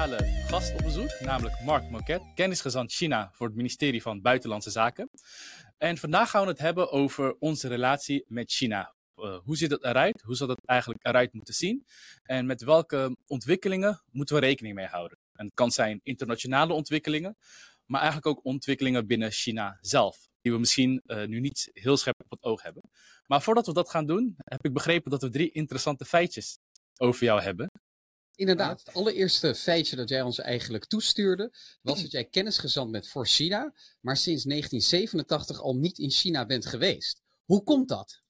speciale gast op bezoek, namelijk Mark Moquet, kennisgezant China voor het ministerie van Buitenlandse Zaken. En vandaag gaan we het hebben over onze relatie met China. Uh, hoe ziet het eruit? Hoe zou het eigenlijk eruit moeten zien? En met welke ontwikkelingen moeten we rekening mee houden? En het kan zijn internationale ontwikkelingen, maar eigenlijk ook ontwikkelingen binnen China zelf, die we misschien uh, nu niet heel scherp op het oog hebben. Maar voordat we dat gaan doen, heb ik begrepen dat we drie interessante feitjes over jou hebben. Inderdaad, het allereerste feitje dat jij ons eigenlijk toestuurde, was dat jij kennisgezant bent voor China, maar sinds 1987 al niet in China bent geweest. Hoe komt dat?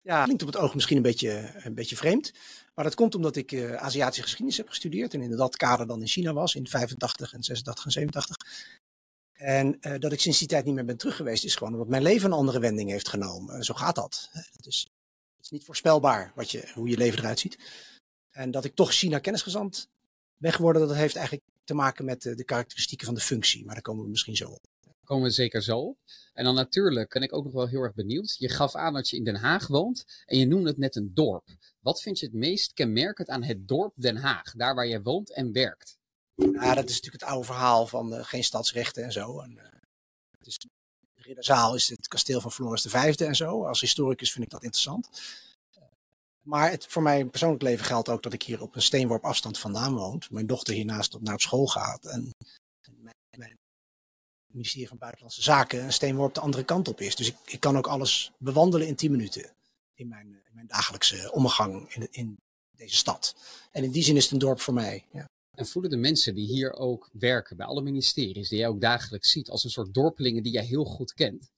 Ja, klinkt op het oog misschien een beetje, een beetje vreemd. Maar dat komt omdat ik uh, Aziatische geschiedenis heb gestudeerd. En in dat kader dan in China was, in 85 en 86 en 87. En uh, dat ik sinds die tijd niet meer ben terug geweest, is gewoon omdat mijn leven een andere wending heeft genomen. Zo gaat dat. Het is, het is niet voorspelbaar wat je, hoe je leven eruit ziet. En dat ik toch China kennisgezant ben geworden, dat heeft eigenlijk te maken met de, de karakteristieken van de functie. Maar daar komen we misschien zo op. Komen we zeker zo op. En dan natuurlijk ben ik ook nog wel heel erg benieuwd. Je gaf aan dat je in Den Haag woont en je noemde het net een dorp. Wat vind je het meest kenmerkend aan het dorp Den Haag, daar waar je woont en werkt? Ja, dat is natuurlijk het oude verhaal van uh, geen stadsrechten en zo. En, uh, het is, Ridderzaal is het kasteel van Floris V en zo. Als historicus vind ik dat interessant. Maar het, voor mijn persoonlijk leven geldt ook dat ik hier op een steenworp afstand vandaan woon. Mijn dochter hiernaast op, naar op school gaat. En, mijn, mijn, ministerie van Buitenlandse Zaken een steenworp de andere kant op is. Dus ik, ik kan ook alles bewandelen in 10 minuten. In mijn, in mijn dagelijkse omgang in, in deze stad. En in die zin is het een dorp voor mij. Ja. En voelen de mensen die hier ook werken, bij alle ministeries, die jij ook dagelijks ziet, als een soort dorpelingen die jij heel goed kent?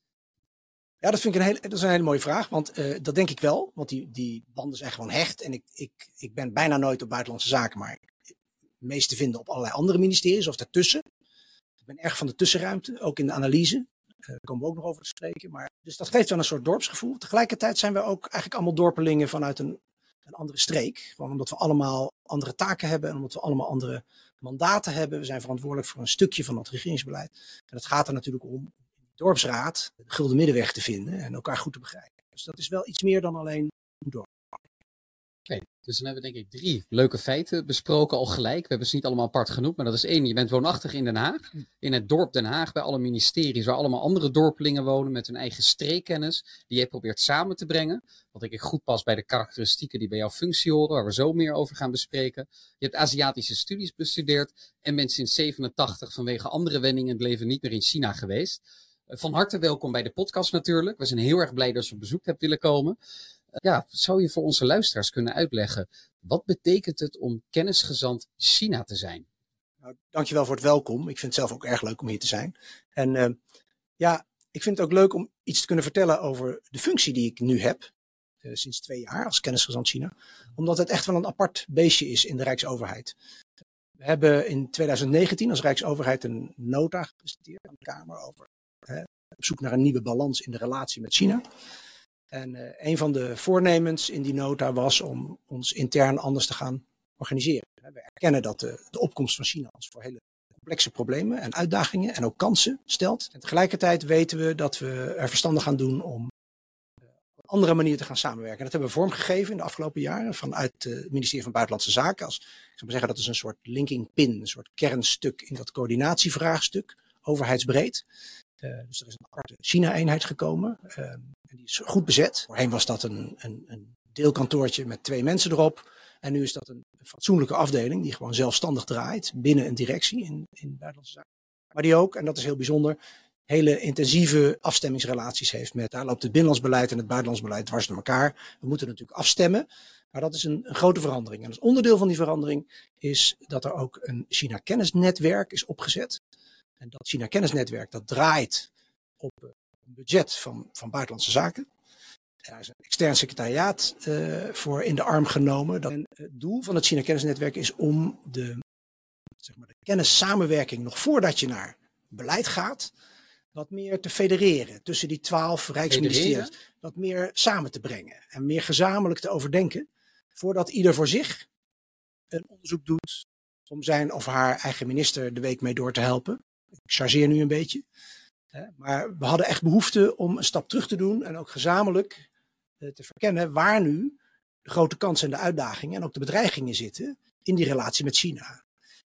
Ja, dat vind ik een hele, is een hele mooie vraag. Want uh, dat denk ik wel. Want die, die banden zijn gewoon hecht. En ik, ik, ik ben bijna nooit op buitenlandse zaken, maar meest te vinden op allerlei andere ministeries of daartussen. Ik ben erg van de tussenruimte, ook in de analyse. Uh, daar komen we ook nog over te spreken. Maar, dus dat geeft wel een soort dorpsgevoel. Tegelijkertijd zijn we ook eigenlijk allemaal dorpelingen vanuit een, een andere streek. Gewoon omdat we allemaal andere taken hebben en omdat we allemaal andere mandaten hebben. We zijn verantwoordelijk voor een stukje van dat regeringsbeleid. En het gaat er natuurlijk om dorpsraad de gulden middenweg te vinden en elkaar goed te begrijpen. Dus dat is wel iets meer dan alleen een dorp. Oké, okay, dus dan hebben we denk ik drie leuke feiten besproken al gelijk. We hebben ze niet allemaal apart genoemd, maar dat is één. Je bent woonachtig in Den Haag, in het dorp Den Haag, bij alle ministeries waar allemaal andere dorpelingen wonen met hun eigen streekkennis, die je probeert samen te brengen. Wat denk ik goed past bij de karakteristieken die bij jouw functie horen, waar we zo meer over gaan bespreken. Je hebt Aziatische studies bestudeerd en bent sinds 87 vanwege andere wendingen in het leven niet meer in China geweest. Van harte welkom bij de podcast natuurlijk. We zijn heel erg blij dat je op bezoek hebt willen komen. Ja, zou je voor onze luisteraars kunnen uitleggen, wat betekent het om kennisgezant China te zijn? Nou, dankjewel voor het welkom. Ik vind het zelf ook erg leuk om hier te zijn. En uh, ja, ik vind het ook leuk om iets te kunnen vertellen over de functie die ik nu heb. Uh, sinds twee jaar als kennisgezant China. Omdat het echt wel een apart beestje is in de Rijksoverheid. We hebben in 2019 als Rijksoverheid een nota gepresenteerd aan de Kamer over Op zoek naar een nieuwe balans in de relatie met China. En uh, een van de voornemens in die nota was om ons intern anders te gaan organiseren. We erkennen dat de, de opkomst van China ons voor hele complexe problemen en uitdagingen en ook kansen stelt. En tegelijkertijd weten we dat we er verstandig gaan doen om uh, op een andere manier te gaan samenwerken. En dat hebben we vormgegeven in de afgelopen jaren vanuit het ministerie van Buitenlandse Zaken. Als, ik zou maar zeggen, dat is een soort linking pin, een soort kernstuk in dat coördinatievraagstuk, overheidsbreed. Uh, dus er is een aparte China-eenheid gekomen. Uh, en die is goed bezet. Voorheen was dat een, een, een, deelkantoortje met twee mensen erop. En nu is dat een fatsoenlijke afdeling die gewoon zelfstandig draait binnen een directie in, in buitenlandse zaken. Maar die ook, en dat is heel bijzonder, hele intensieve afstemmingsrelaties heeft met. Daar loopt het binnenlands beleid en het buitenlands beleid dwars door elkaar. We moeten natuurlijk afstemmen. Maar dat is een, een, grote verandering. En als onderdeel van die verandering is dat er ook een China-kennisnetwerk is opgezet. En dat China Kennisnetwerk, dat draait op een budget van, van buitenlandse zaken. Daar is een extern secretariaat uh, voor in de arm genomen. En het doel van het China Kennisnetwerk is om de, zeg maar, de kennissamenwerking nog voordat je naar beleid gaat, wat meer te federeren tussen die twaalf rijksministeries. Wat meer samen te brengen en meer gezamenlijk te overdenken. Voordat ieder voor zich een onderzoek doet om zijn of haar eigen minister de week mee door te helpen. Ik chargeer nu een beetje. Maar we hadden echt behoefte om een stap terug te doen en ook gezamenlijk eh, te verkennen waar nu de grote kansen en de uitdagingen en ook de bedreigingen zitten in die relatie met China.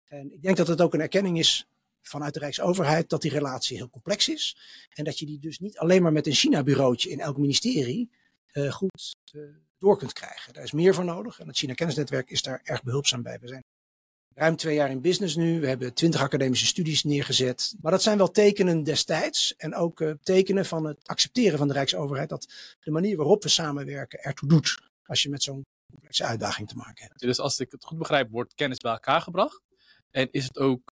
En ik denk dat het ook een erkenning is vanuit de Rijksoverheid dat die relatie heel complex is. En dat je die dus niet alleen maar met een China-bureautje in elk ministerie uh, goed uh, door kunt krijgen. Daar is meer voor nodig. En het China Kennisnetwerk is daar erg behulpzaam bij. We zijn ruim twee jaar in business nu. We hebben twintig academische studies neergezet. Maar dat zijn wel tekenen destijds. En ook uh, tekenen van het accepteren van de Rijksoverheid. Dat de manier waarop we samenwerken ertoe doet. Als je met zo'n complexe uitdaging te maken hebt. Dus als ik het goed begrijp, wordt kennis bij elkaar gebracht. En is het ook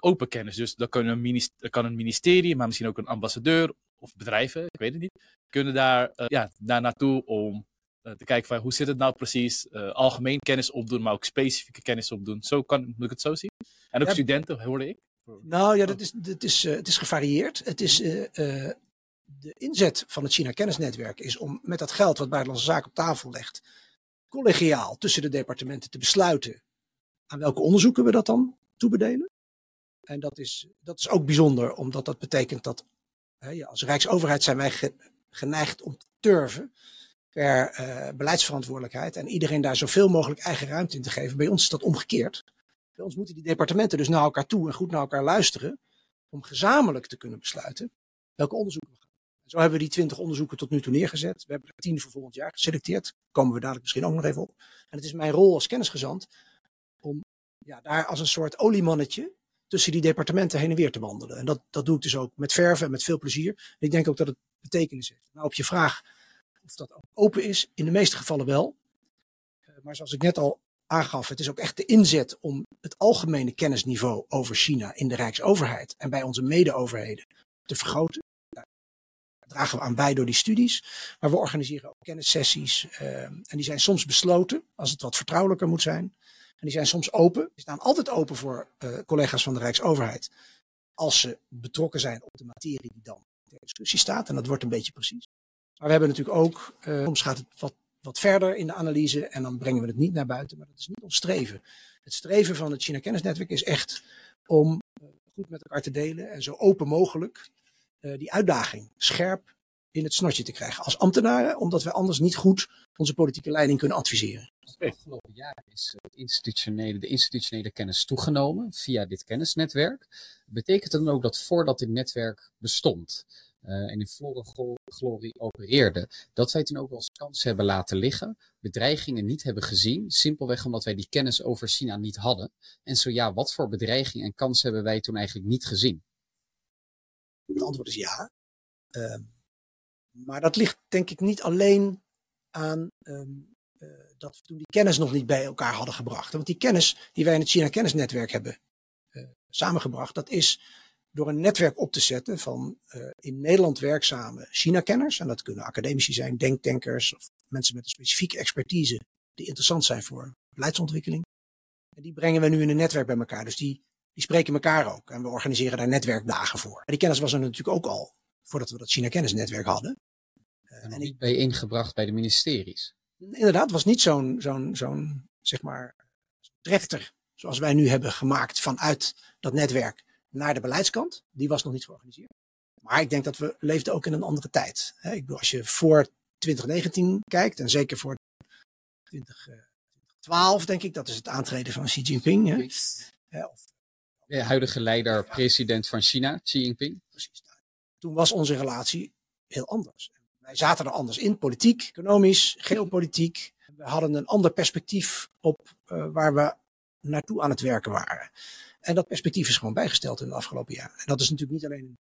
open kennis? Dus dan kan een, ministerie, kan een ministerie, maar misschien ook een ambassadeur of bedrijven, ik weet het niet, kunnen daar, uh, ja, daar naartoe om te kijken van hoe zit het nou precies, uh, algemeen kennis opdoen, maar ook specifieke kennis opdoen. Zo kan, moet ik het zo zien? En ook ja, studenten, hoorde ik. Nou ja, dat is, dat is, het is gevarieerd. Het is, de inzet van het China Kennisnetwerk is om met dat geld wat Buitenlandse Zaken op tafel legt, collegiaal tussen de departementen te besluiten aan welke onderzoeken we dat dan toebedelen. En dat is, dat is ook bijzonder, omdat dat betekent dat hè, als Rijksoverheid zijn wij geneigd om te turven per uh, beleidsverantwoordelijkheid en iedereen daar zoveel mogelijk eigen ruimte in te geven. Bij ons is dat omgekeerd. Bij ons moeten die departementen dus naar elkaar toe en goed naar elkaar luisteren om gezamenlijk te kunnen besluiten welke onderzoeken we gaan. Zo hebben we die twintig onderzoeken tot nu toe neergezet. We hebben er tien voor volgend jaar geselecteerd. Komen we dadelijk misschien ook nog even op. En het is mijn rol als kennisgezant om ja, daar als een soort oliemannetje tussen die departementen heen en weer te wandelen. En dat, dat doe ik dus ook met verven en met veel plezier. Ik denk ook dat het betekenis heeft. Nou, op je vraag of dat ook open is, in de meeste gevallen wel. Uh, maar zoals ik net al aangaf, het is ook echt de inzet om het algemene kennisniveau over China in de Rijksoverheid en bij onze mede-overheden te vergroten. Daar dragen we aan bij door die studies. Maar we organiseren ook kennissessies. Uh, en die zijn soms besloten, als het wat vertrouwelijker moet zijn. En die zijn soms open. Die staan altijd open voor uh, collega's van de Rijksoverheid. Als ze betrokken zijn op de materie die dan ter discussie staat. En dat wordt een beetje precies. Maar we hebben natuurlijk ook, uh, soms gaat het wat, wat verder in de analyse. En dan brengen we het niet naar buiten. Maar dat is niet ons streven. Het streven van het China Kennisnetwerk is echt om uh, goed met elkaar te delen. En zo open mogelijk die uitdaging scherp in het snotje te krijgen. Als ambtenaren, omdat we anders niet goed onze politieke leiding kunnen adviseren. De afgelopen jaren is het institutionele, de institutionele kennis toegenomen via dit kennisnetwerk. Betekent dat dan ook dat voordat dit netwerk bestond en in volle glorie opereerde, dat wij toen ook wel eens kans hebben laten liggen, bedreigingen niet hebben gezien, simpelweg omdat wij die kennis over China niet hadden? En zo ja, wat voor bedreiging en kans hebben wij toen eigenlijk niet gezien? Het antwoord is ja. Uh, maar dat ligt denk ik niet alleen aan um, uh, dat we toen die kennis nog niet bij elkaar hadden gebracht. Want die kennis die wij in het China Kennisnetwerk hebben uh, samengebracht, dat is door een netwerk op te zetten van uh, in Nederland werkzame China-kenners. En dat kunnen academici zijn, denktankers of mensen met een specifieke expertise die interessant zijn voor beleidsontwikkeling. En die brengen we nu in een netwerk bij elkaar. Dus die, die spreken elkaar ook. En we organiseren daar netwerkdagen voor. En die kennis was er natuurlijk ook al voordat we dat China Kennisnetwerk hadden. Uh, en, en ik ben ingebracht bij de ministeries. Inderdaad, was niet zo'n, zo'n, zo'n, zeg maar, trechter zoals wij nu hebben gemaakt vanuit dat netwerk naar de beleidskant. Die was nog niet georganiseerd. Maar ik denk dat we leefden ook in een andere tijd. Ik bedoel, als je voor 2019 kijkt, en zeker voor 2012, denk ik, dat is het aantreden van Xi Jinping. Hè? Of, de huidige leider, president van China, Xi Jinping. Precies. Toen was onze relatie heel anders. Wij zaten er anders in, politiek, economisch, geopolitiek. We hadden een ander perspectief op uh, waar we naartoe aan het werken waren. En dat perspectief is gewoon bijgesteld in de afgelopen jaren. En dat is natuurlijk niet alleen een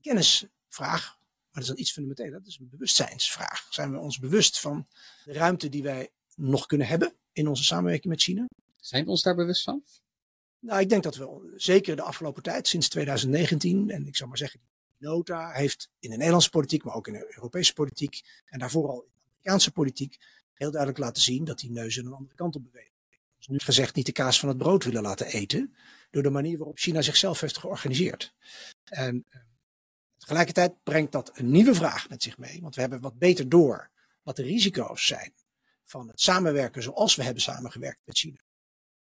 kennisvraag, maar dat is dan iets fundamenteels. Dat is een bewustzijnsvraag. Zijn we ons bewust van de ruimte die wij nog kunnen hebben in onze samenwerking met China? Zijn we ons daar bewust van? Nou, ik denk dat we zeker de afgelopen tijd, sinds 2019, en ik zou maar zeggen, nota heeft in de Nederlandse politiek, maar ook in de Europese politiek en daarvoor al in de Amerikaanse politiek heel duidelijk laten zien dat die neuzen een andere kant op bewegen. Dus nu gezegd niet de kaas van het brood willen laten eten door de manier waarop China zichzelf heeft georganiseerd. En uh, tegelijkertijd brengt dat een nieuwe vraag met zich mee, want we hebben wat beter door wat de risico's zijn van het samenwerken zoals we hebben samengewerkt met China.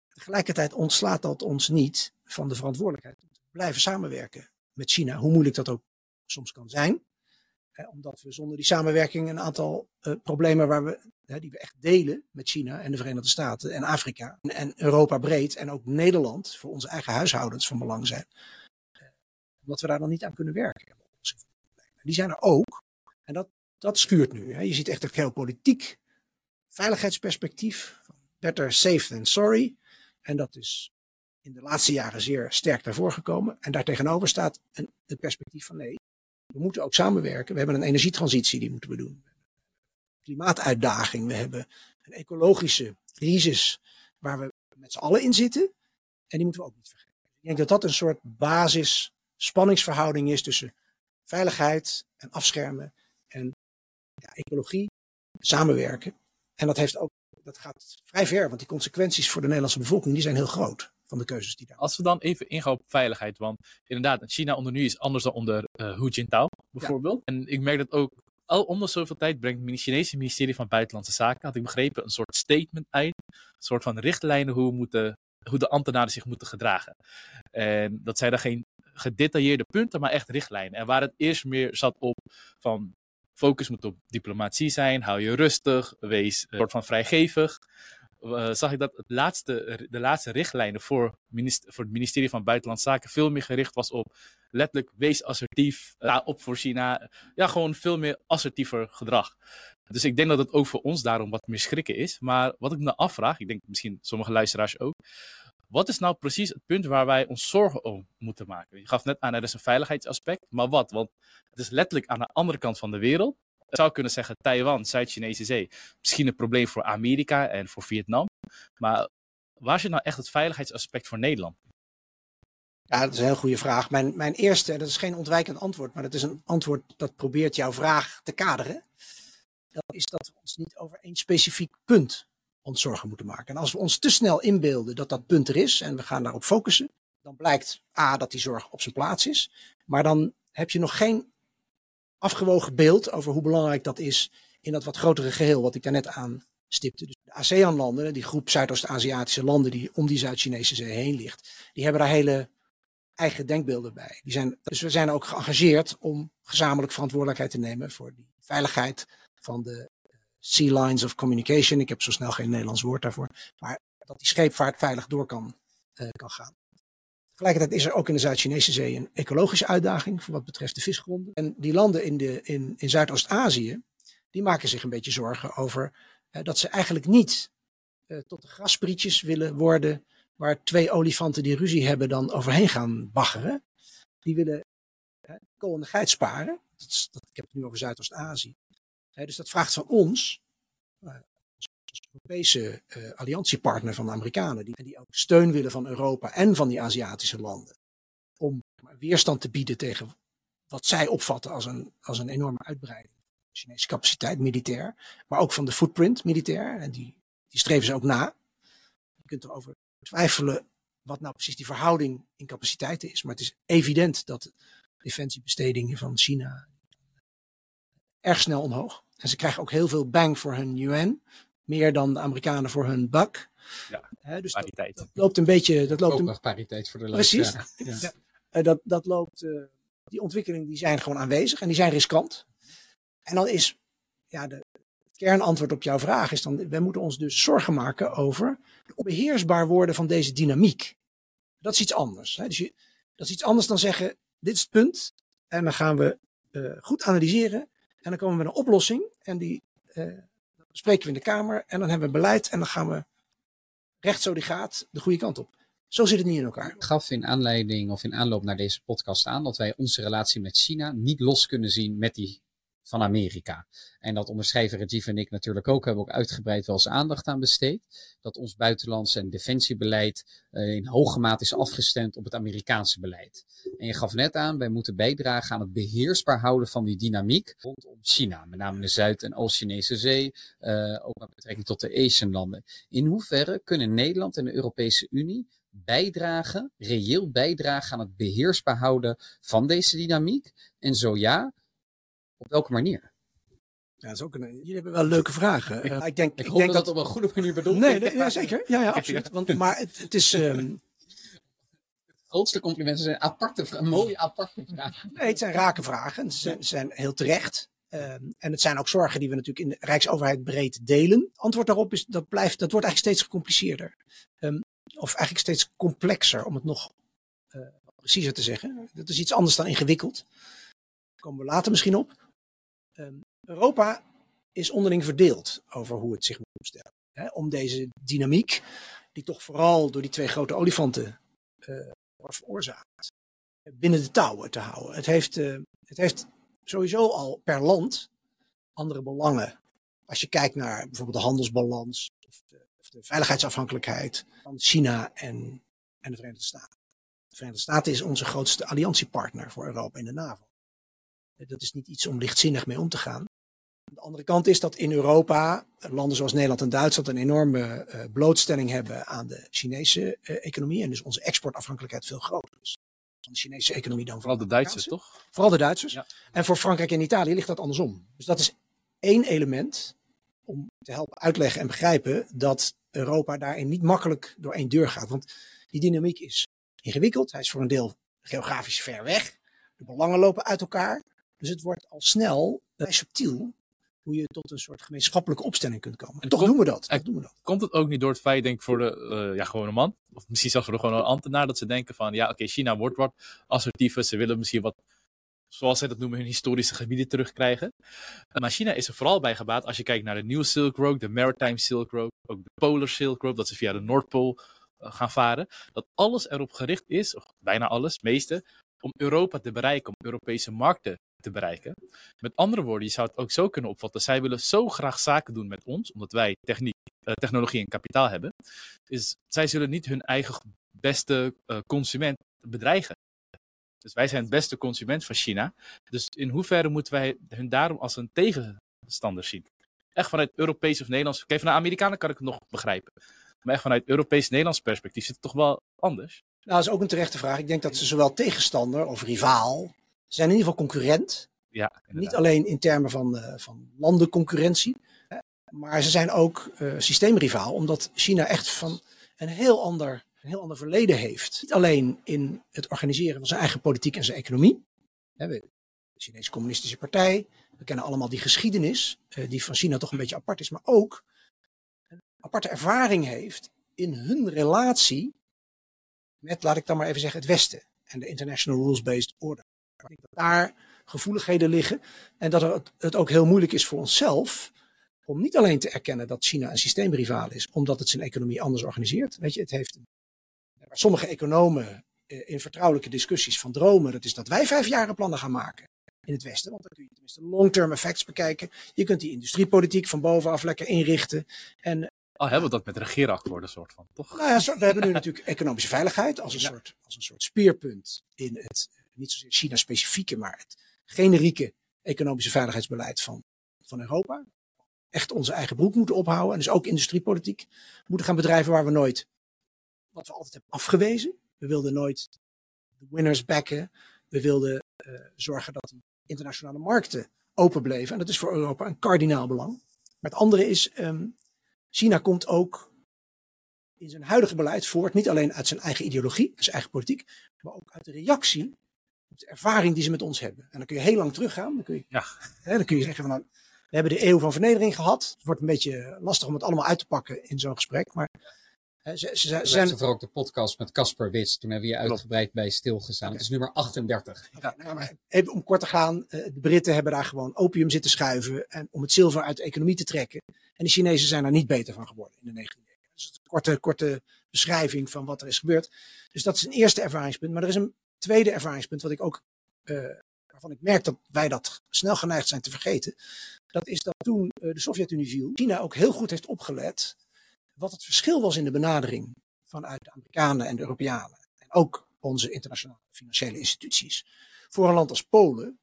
Tegelijkertijd ontslaat dat ons niet van de verantwoordelijkheid om te blijven samenwerken met China, hoe moeilijk dat ook soms kan zijn. Omdat we zonder die samenwerking een aantal uh, problemen waar we, hè, die we echt delen met China en de Verenigde Staten en Afrika en, Europa breed en ook Nederland voor onze eigen huishoudens van belang zijn. Omdat we daar dan niet aan kunnen werken. Die zijn er ook. En dat, dat schuurt nu. Hè. Je ziet echt een geopolitiek veiligheidsperspectief. Better safe than sorry. En dat is in de laatste jaren zeer sterk naar voren gekomen. En daartegenover staat een, een perspectief van nee, we moeten ook samenwerken. We hebben een energietransitie die moeten we doen. Klimaatuitdaging. We hebben een ecologische crisis waar we met z'n allen in zitten. En die moeten we ook niet vergeten. Ik denk dat dat een soort basis spanningsverhouding is tussen veiligheid en afschermen en ja, ecologie, samenwerken. En dat, heeft ook, dat gaat vrij ver, want die consequenties voor de Nederlandse bevolking die zijn heel groot van de keuzes die daar. Als we dan even ingaan op veiligheid, want inderdaad, China onder nu is anders dan onder uh, Hu Jintao bijvoorbeeld. En ik merk dat ook al om de zoveel tijd brengt het Chinese ministerie van Buitenlandse Zaken, had ik begrepen, een soort statement uit, een soort van richtlijnen hoe, moeten, hoe de ambtenaren zich moeten gedragen. En dat zijn dan geen gedetailleerde punten, maar echt richtlijnen. En waar het eerst meer zat op van focus moet op diplomatie zijn, hou je rustig, wees een soort van vrijgevig. Uh, zag ik dat het laatste, de laatste richtlijnen voor, voor het ministerie van Buitenlandse Zaken veel meer gericht was op letterlijk wees assertief, uh, op voor China. Ja, gewoon veel meer assertiever gedrag. Dus ik denk dat het ook voor ons daarom wat meer schrikken is. Maar wat ik me afvraag, ik denk misschien sommige luisteraars ook. Wat is nou precies het punt waar wij ons zorgen om moeten maken? Je gaf net aan, er is een veiligheidsaspect. Maar wat? Want het is letterlijk aan de andere kant van de wereld. Zou kunnen zeggen Taiwan, Zuid-Chinese Zee. Misschien een probleem voor Amerika en voor Vietnam. Maar waar zit nou echt het veiligheidsaspect voor Nederland? Ja, dat is een heel goede vraag. Mijn, mijn eerste, dat is geen ontwijkend antwoord, maar dat is een antwoord dat probeert jouw vraag te kaderen. Dat is dat we ons niet over één specifiek punt ons zorgen moeten maken. En als we ons te snel inbeelden dat dat punt er is en we gaan daarop focussen, dan blijkt A dat die zorg op zijn plaats is, maar dan heb je nog geen afgewogen beeld over hoe belangrijk dat is in dat wat grotere geheel wat ik daarnet aanstipte. Dus de ASEAN-landen, die groep Zuidoost-Aziatische landen die om die Zuid-Chinese zee heen ligt, die hebben daar hele eigen denkbeelden bij. Die zijn, dus we zijn ook geëngageerd om gezamenlijk verantwoordelijkheid te nemen voor die veiligheid van de sea lines of communication. Ik heb zo snel geen Nederlands woord daarvoor. Maar dat die scheepvaart veilig door kan, uh, kan gaan. Tegelijkertijd is er ook in de Zuid-Chinese zee een ecologische uitdaging voor wat betreft de visgronden. En die landen in, de, in, in Zuidoost-Azië, die maken zich een beetje zorgen over dat ze eigenlijk niet uh, tot de grasprietjes willen worden waar twee olifanten die ruzie hebben dan overheen gaan baggeren. Die willen uh, kool en geit sparen. Dat ik heb het nu over Zuidoost-Azië dus dat vraagt van ons, als Europese uh, alliantiepartner van de Amerikanen, die, die ook steun willen van Europa en van die Aziatische landen, om weerstand te bieden tegen wat zij opvatten als een, als een enorme uitbreiding. De Chinese capaciteit militair, maar ook van de footprint militair. En die, die streven ze ook na. Je kunt erover twijfelen wat nou precies die verhouding in capaciteiten is. Maar het is evident dat defensiebestedingen van China erg snel omhoog. En ze krijgen ook heel veel bang voor hun UN. Meer dan de Amerikanen voor hun buck. Ja, dus pariteit. Dat, loopt een beetje... Dat loopt ook een... nog pariteit voor de Precies. Ja. ja. Uh, dat, dat loopt... Uh, die ontwikkelingen die zijn gewoon aanwezig en die zijn riskant. En dan is... Ja, de, het kernantwoord op jouw vraag is dan... We moeten ons dus zorgen maken over... het onbeheersbaar worden van deze dynamiek. Dat is iets anders. Hè? Dus je, dat is iets anders dan zeggen... Dit is het punt. En dan gaan we uh, goed analyseren. En dan komen we met een oplossing en die uh, bespreken we in de Kamer. En dan hebben we beleid en dan gaan we recht zo die gaat de goede kant op. Zo zit het niet in elkaar. Ik gaf in aanleiding of in aanloop naar deze podcast aan dat wij onze relatie met China niet los kunnen zien met die van Amerika. En dat onderschrijver Rajiv en ik natuurlijk ook hebben ook uitgebreid wel eens aandacht aan besteed. Dat ons buitenlands en defensiebeleid uh, in hoge mate is afgestemd op het Amerikaanse beleid. En je gaf net aan, wij moeten bijdragen aan het beheersbaar houden van die dynamiek rondom China. Met name de Zuid- en Oost-Chinese Zee, uh, ook met betrekking tot de Asian-landen. In hoeverre kunnen Nederland en de Europese Unie bijdragen, reëel bijdragen aan het beheersbaar houden van deze dynamiek? En zo ja, op welke manier? Ja, dat is ook een, jullie hebben wel leuke vragen. Uh, ik, denk, ik, hoop dat dat op een goede manier bedoeld Nee, nee ja, zeker. Ja, ja, absoluut. Want, maar het, het is... Um, grootste complimenten zijn aparte, mooie aparte vragen. Nee, het zijn rake vragen. Ze zijn, zijn heel terecht. Ehm, en het zijn ook zorgen die we natuurlijk in de Rijksoverheid breed delen. Antwoord daarop is dat, blijft, dat wordt eigenlijk steeds gecompliceerder. Um, of eigenlijk steeds complexer, om het nog uh, preciezer te zeggen. Dat is iets anders dan ingewikkeld. Daar komen we later misschien op. Um, Europa is onderling verdeeld over hoe het zich moet opstellen. Hè, om deze dynamiek, die toch vooral door die twee grote olifanten uh, wordt veroorzaakt, binnen de touwen te houden. Het heeft, uh, het heeft sowieso al per land andere belangen. Als je kijkt naar bijvoorbeeld de handelsbalans of de, of de veiligheidsafhankelijkheid van China en, en de Verenigde Staten. De Verenigde Staten is onze grootste alliantiepartner voor Europa in de NAVO. Dat is niet iets om lichtzinnig mee om te gaan. De andere kant is dat in Europa landen zoals Nederland en Duitsland een enorme uh, blootstelling hebben aan de Chinese uh, economie. En dus onze exportafhankelijkheid veel groter is. Van de Chinese economie dan Vooral de Duitsers, toch? Vooral de Duitsers. Ja. En voor Frankrijk en Italië ligt dat andersom. Dus dat is één element om te helpen uitleggen en begrijpen dat Europa daarin niet makkelijk door één deur gaat. Want die dynamiek is ingewikkeld. Hij is voor een deel geografisch ver weg. De belangen lopen uit elkaar. Dus het wordt al snel subtiel hoe je tot een soort gemeenschappelijke opstelling kunt komen. En toch, doen we dat, toch doen we dat. Komt het ook niet door het feit, denk ik, voor de uh, ja, gewone man, of misschien zelfs voor de gewone ambtenaar, dat ze denken van, ja, oké, okay, China wordt wat assertiever, ze willen misschien wat, zoals zij dat noemen, hun historische gebieden terugkrijgen. Uh, maar China is er vooral bij gebaat als je kijkt naar de New Silk Road, de Maritime Silk Road, ook de Polar Silk Road, dat ze via de Noordpool uh, gaan varen. Dat alles erop gericht is, of bijna alles, het meeste, om Europa te bereiken, om Europese markten te bereiken. Met andere woorden, je zou het ook zo kunnen opvatten. Zij willen zo graag zaken doen met ons, omdat wij techniek, uh, technologie en kapitaal hebben. Is, zij zullen niet hun eigen beste uh, consument bedreigen. Dus wij zijn het beste consument van China. Dus in hoeverre moeten wij hun daarom als een tegenstander zien? Echt vanuit Europees of Nederlands. Kijk, van de Amerikanen kan ik het nog begrijpen. Maar echt vanuit Europees-Nederlands perspectief zit het toch wel anders? Nou, dat is ook een terechte vraag. Ik denk dat ze zowel tegenstander of rivaal zijn in ieder geval concurrent. Ja, Niet alleen in termen van, uh, van landenconcurrentie, maar ze zijn ook uh, systeemrivaal, omdat China echt van een heel, ander, een heel ander verleden heeft. Niet alleen in het organiseren van zijn eigen politiek en zijn economie. Hè, de Chinese Communistische Partij, we kennen allemaal die geschiedenis, uh, die van China toch een beetje apart is, maar ook een aparte ervaring heeft in hun relatie met, laat ik dan maar even zeggen, het Westen en de International Rules-Based Order. Ik denk dat daar gevoeligheden liggen. En dat het, ook heel moeilijk is voor onszelf om niet alleen te erkennen dat China een systeemrivaal is, omdat het zijn economie anders organiseert. Weet je, het heeft. Sommige economen in vertrouwelijke discussies van dromen, dat is dat wij vijfjarenplannen gaan maken in het Westen. Want dan kun je tenminste long-term effects bekijken. Je kunt die industriepolitiek van bovenaf lekker inrichten. En al hebben we dat met regeerakkoorden soort van, toch? Nou ja, we hebben nu natuurlijk economische veiligheid als een, ja. soort, als een soort speerpunt in het, niet zozeer China-specifieke, maar het generieke economische veiligheidsbeleid van, van Europa. Echt onze eigen broek moeten ophouden en dus ook industriepolitiek moeten gaan bedrijven waar we nooit, wat we altijd hebben afgewezen. We wilden nooit de winners backen. We wilden uh, zorgen dat die internationale markten open bleven. En dat is voor Europa een kardinaal belang. Maar het andere is, um, China komt ook in zijn huidige beleid voort, niet alleen uit zijn eigen ideologie, zijn eigen politiek, maar ook uit de reactie de ervaring die ze met ons hebben. En dan kun je heel lang teruggaan. Dan kun je, ja. hè, dan kun je zeggen van nou, we hebben de eeuw van vernedering gehad. Het wordt een beetje lastig om het allemaal uit te pakken in zo'n gesprek. Maar hè, ze, ze, ze zijn... voor ook de podcast met Casper Wits. Toen hebben we hier uitgebreid bij stilgestaan. Okay. Het is nummer 38. Okay, nou, maar even om kort te gaan. De Britten hebben daar gewoon opium zitten schuiven. En om het zilver uit de economie te trekken. En de Chinezen zijn daar niet beter van geworden in de 19e eeuw. Dus een korte, korte beschrijving van wat er is gebeurd. Dus dat is een eerste ervaringspunt. Maar er is een tweede ervaringspunt wat ik ook, uh, waarvan ik merk dat wij dat snel geneigd zijn te vergeten. Dat is dat toen uh, de Sovjet-Unie viel, China ook heel goed heeft opgelet wat het verschil was in de benadering vanuit de Amerikanen en de Europeanen. En ook onze internationale financiële instituties. Voor een land als Polen,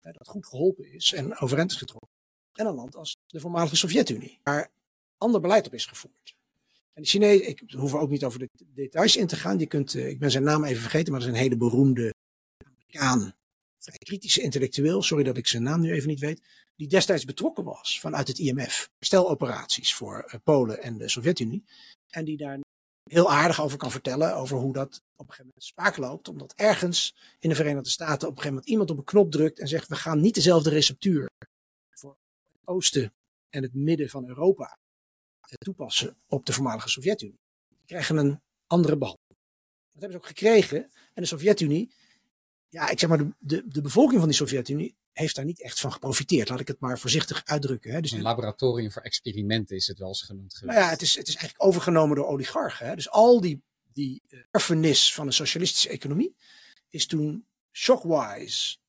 hè, dat goed geholpen is en overeind is getrokken. En een land als de voormalige Sovjet-Unie, waar ander beleid op is gevoerd. En de Chinees, ik hoef er ook niet over de details in te gaan. Je kunt, uh, ik ben zijn naam even vergeten, maar dat is een hele beroemde Amerikaan, vrij kritische intellectueel, sorry dat ik zijn naam nu even niet weet, die destijds betrokken was vanuit het IMF. Steloperaties voor uh, Polen en de Sovjet-Unie. En die daar heel aardig over kan vertellen. Over hoe dat op een gegeven moment spaak loopt. Omdat ergens in de Verenigde Staten op een gegeven moment iemand op een knop drukt en zegt: we gaan niet dezelfde receptuur voor het oosten en het midden van Europa toepassen op de voormalige Sovjet-Unie. Die krijgen een andere behandeling. Dat hebben ze ook gekregen. En de Sovjet-Unie, ja, ik zeg maar, de, de, de bevolking van die Sovjet-Unie heeft daar niet echt van geprofiteerd. Laat ik het maar voorzichtig uitdrukken. Hè. Dus Een laboratorium voor experimenten is het wel eens genoemd geweest. nou ja, het is, het is eigenlijk overgenomen door oligarchen. Hè. Dus al die, die eh, erfenis van een socialistische economie is toen shockwise, eh,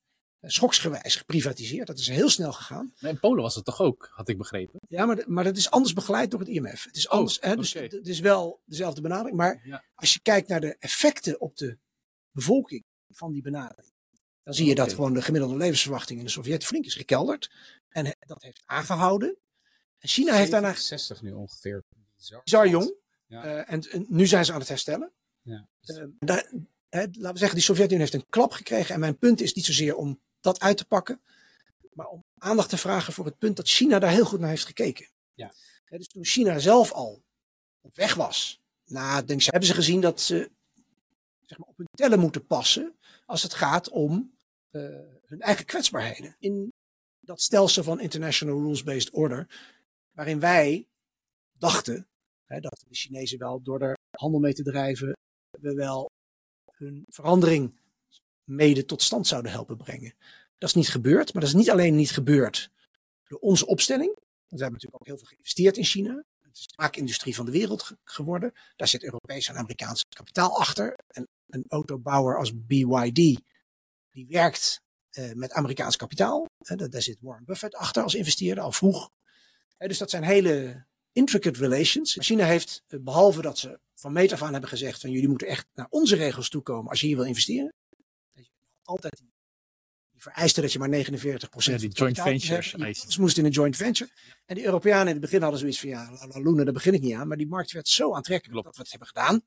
schoksgewijs geprivatiseerd. Dat is heel snel gegaan. Maar in Polen was het toch ook, had ik begrepen. Ja, maar, maar dat is anders begeleid door het IMF. Het is anders. hè, dus het is wel dezelfde benadering. Maar Ja. als je kijkt naar de effecten op de bevolking van die benadering, dan zie je dat gewoon de gemiddelde levensverwachting in de Sovjet flink is gekelderd. En dat heeft aangehouden. En China heeft daarna 60 nu ongeveer. Bizar, bizar jong. Ja. Eh, en, en nu zijn ze aan het herstellen. Ja. Eh, daar- hè, laten we zeggen, die Sovjet-Unie heeft een klap gekregen. En mijn punt is niet zozeer om dat uit te pakken. Maar om aandacht te vragen voor het punt dat China daar heel goed naar heeft gekeken. Ja. Dus toen China zelf al op weg was. Na, denk ik, hebben ze gezien dat ze zeg maar, op hun tellen moeten passen. Als het gaat om eh, hun eigen kwetsbaarheden. In dat stelsel van International Rules-Based Order. Waarin wij dachten hè, dat de Chinezen wel door er handel mee te drijven. we wel hun verandering mede tot stand zouden helpen brengen. Dat is niet gebeurd, maar dat is niet alleen niet gebeurd door onze opstelling. We hebben natuurlijk ook heel veel geïnvesteerd in China. Het is de maakindustrie van de wereld ge- geworden. Daar zit Europees en Amerikaans kapitaal achter. En een autobouwer als BYD, die werkt eh, met Amerikaans kapitaal. Daar, zit Warren Buffett achter als investeerder, al vroeg. Dus dat zijn hele intricate relations. China heeft, eh, behalve dat ze van meet af aan hebben gezegd van jullie moeten echt naar onze regels toekomen als je hier wil investeren. Altijd die, die vereiste dat je maar 49% Ja, die joint ventures. Ze moesten in een joint venture. En die Europeanen in het begin hadden zoiets van ja, la, la, Luna, daar begin ik niet aan. Maar die markt werd zo aantrekkelijk Klopt. dat we het hebben gedaan.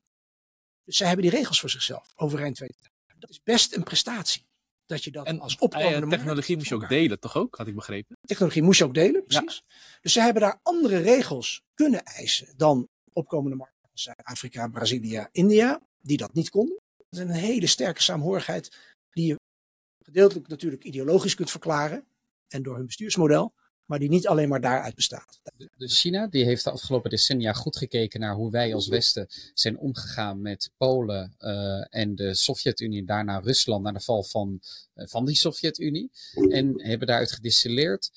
Dus zij hebben die regels voor zichzelf overeind weten. Dat is best een prestatie. Dat je dat En als eh, opkomende markt technologie moest je ook delen, toch ook? Had ik begrepen. technologie moest je ook delen, precies. Dus ze hebben daar andere regels kunnen eisen dan opkomende markten als Zuid-Afrika, Brazilië, India, die dat niet konden. Dat is een hele sterke saamhorigheid die je gedeeltelijk natuurlijk ideologisch kunt verklaren en door hun bestuursmodel, maar die niet alleen maar daaruit bestaat. Dus China die heeft de afgelopen decennia goed gekeken naar hoe wij als Westen zijn omgegaan met Polen eh, en de Sovjet-Unie, daarna Rusland, na de val van, eh, van die Sovjet-Unie. En hebben daaruit gedistilleerd.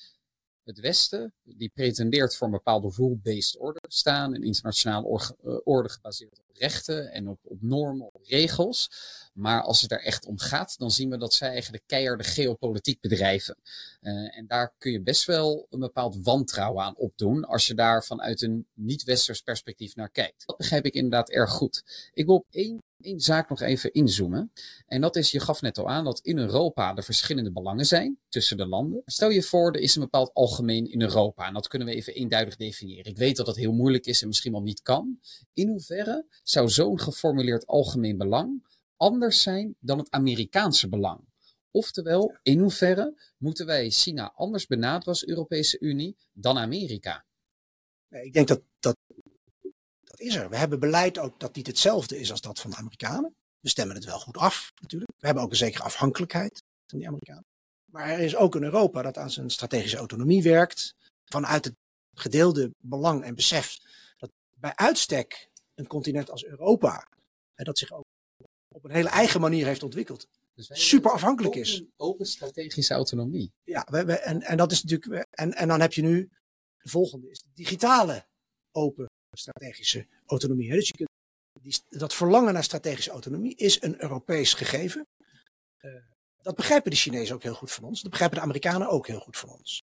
Het Westen, die pretendeert voor een bepaalde rule-based order te staan, een internationale eh, orde gebaseerd op rechten en op, op normen, op regels. Maar als het er echt om gaat, dan zien we dat zij eigenlijk keiharde geopolitiek bedrijven. Eh, en daar kun je best wel een bepaald wantrouwen aan opdoen als je daar vanuit een niet-westers perspectief naar kijkt. Dat begrijp ik inderdaad erg goed. Ik wil op één, één zaak nog even inzoomen. En dat is, je gaf net al aan dat in Europa er verschillende belangen zijn tussen de landen. Stel je voor, er is een bepaald algemeen in Europa. En dat kunnen we even eenduidig definiëren. Ik weet dat dat heel moeilijk is en misschien wel niet kan. In hoeverre zou zo'n geformuleerd algemeen belang anders zijn dan het Amerikaanse belang? Oftewel, in hoeverre moeten wij China anders benaderen als Europese Unie dan Amerika? Ik denk dat dat is er. We hebben beleid ook dat niet hetzelfde is als dat van de Amerikanen. We stemmen het wel goed af, natuurlijk. We hebben ook een zekere afhankelijkheid van die Amerikanen. Maar er is ook een Europa dat aan zijn strategische autonomie werkt. Vanuit het gedeelde belang en besef dat bij uitstek een continent als Europa, hè, dat zich ook op een hele eigen manier heeft ontwikkeld, Dus super afhankelijk open- is. Open strategische autonomie. Ja, we, we- en, en dat is natuurlijk. En, en dan heb je nu de volgende: is de digitale open strategische autonomie. Dus je kunt, die, dat verlangen naar strategische autonomie is een Europees gegeven. Eh, dat begrijpen de Chinezen ook heel goed van ons. Dat begrijpen de Amerikanen ook heel goed van ons.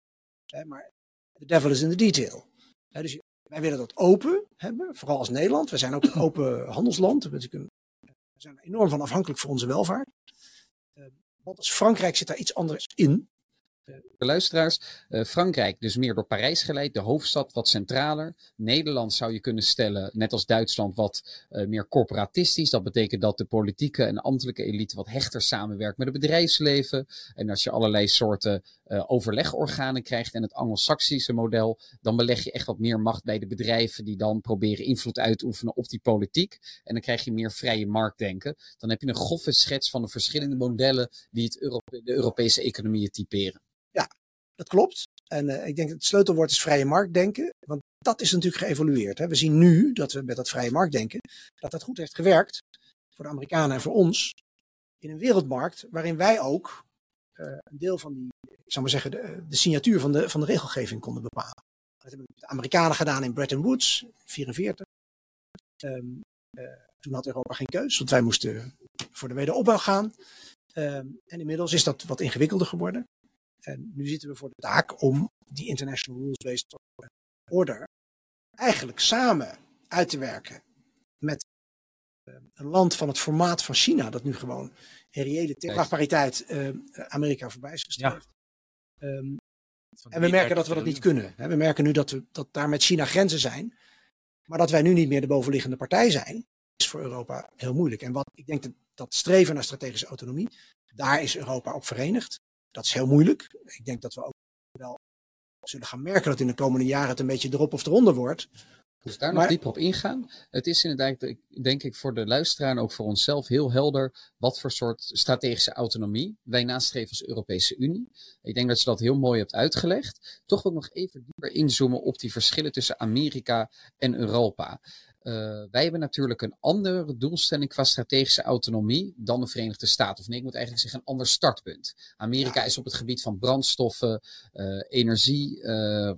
Hè, maar the devil is in the detail. Dus wij willen dat open hebben, vooral als Nederland. We zijn ook een open handelsland. We, zijn er enorm van afhankelijk voor onze welvaart. Eh, want als Frankrijk zit daar iets anders in. De luisteraars, eh, Frankrijk dus meer door Parijs geleid, de hoofdstad wat centraler. Nederland zou je kunnen stellen, net als Duitsland, wat eh, meer corporatistisch. Dat betekent dat de politieke en ambtelijke elite wat hechter samenwerkt met het bedrijfsleven. En dat je allerlei soorten uh, overlegorganen krijgt en het Anglo-Saxische model, dan beleg je echt wat meer macht bij de bedrijven die dan proberen invloed uit te oefenen op die politiek. En dan krijg je meer vrije marktdenken. Dan heb je een grove schets van de verschillende modellen die het Europe de Europese economieën typeren. Dat klopt. En uh, ik denk dat het sleutelwoord is vrije marktdenken. Want dat is natuurlijk geëvolueerd. Hè. We zien nu dat we met dat vrije marktdenken, dat dat goed heeft gewerkt voor de Amerikanen en voor ons. In een wereldmarkt waarin wij ook uh, een deel van die, ik zou maar zeggen, de, de, signatuur van de, van de regelgeving konden bepalen. Dat hebben de Amerikanen gedaan in Bretton Woods, 1944. Um, uh, toen had Europa geen keus, want wij moesten voor de wederopbouw gaan. Um, en inmiddels is dat wat ingewikkelder geworden. En nu zitten we voor de taak om die International Rules-Based Order eigenlijk samen uit te werken met uh, een land van het formaat van China, dat nu gewoon in reële krachtpariteit uh, Amerika voorbij is gestreefd. Ja. Um, en we merken dat we dat niet kunnen. We merken nu dat, we, dat daar met China grenzen zijn. Maar dat wij nu niet meer de bovenliggende partij zijn, is voor Europa heel moeilijk. En wat ik denk dat, dat streven naar strategische autonomie, daar is Europa op verenigd. Dat is heel moeilijk. Ik denk dat we ook wel zullen gaan merken dat in de komende jaren het een beetje erop of eronder wordt. Dus daar nog dieper op ingaan. Het is inderdaad, denk ik, voor de luisteraar en ook voor onszelf heel helder wat voor soort strategische autonomie wij nastreven als Europese Unie. Ik denk dat je dat heel mooi hebt uitgelegd. Toch wil ik nog even dieper inzoomen op die verschillen tussen Amerika en Europa. Uh, wij hebben natuurlijk een andere doelstelling qua strategische autonomie dan de Verenigde Staten. Of nee, ik moet eigenlijk zeggen een ander startpunt. Amerika is op het gebied van brandstoffen, uh, energie, uh,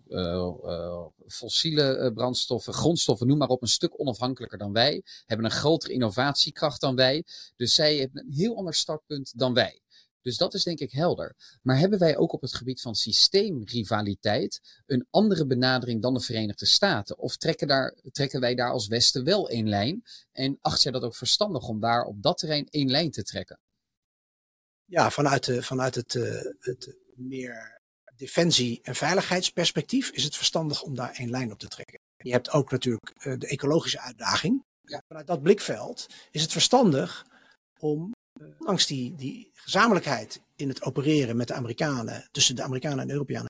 fossiele brandstoffen, grondstoffen, noem maar op, een stuk onafhankelijker dan wij. Hebben een grotere innovatiekracht dan wij. Dus zij hebben een heel ander startpunt dan wij. Dus dat is denk ik helder. Maar hebben wij ook op het gebied van systeemrivaliteit een andere benadering dan de Verenigde Staten? Of trekken, daar, trekken wij daar als Westen wel één lijn? En acht jij dat ook verstandig om daar op dat terrein één lijn te trekken? Ja, vanuit, de, vanuit het, uh, het meer defensie- en veiligheidsperspectief is het verstandig om daar één lijn op te trekken. Je hebt ook natuurlijk uh, de ecologische uitdaging. Ja. Vanuit dat blikveld is het verstandig om ondanks die, die gezamenlijkheid in het opereren met de Amerikanen, tussen de Amerikanen en Europeanen,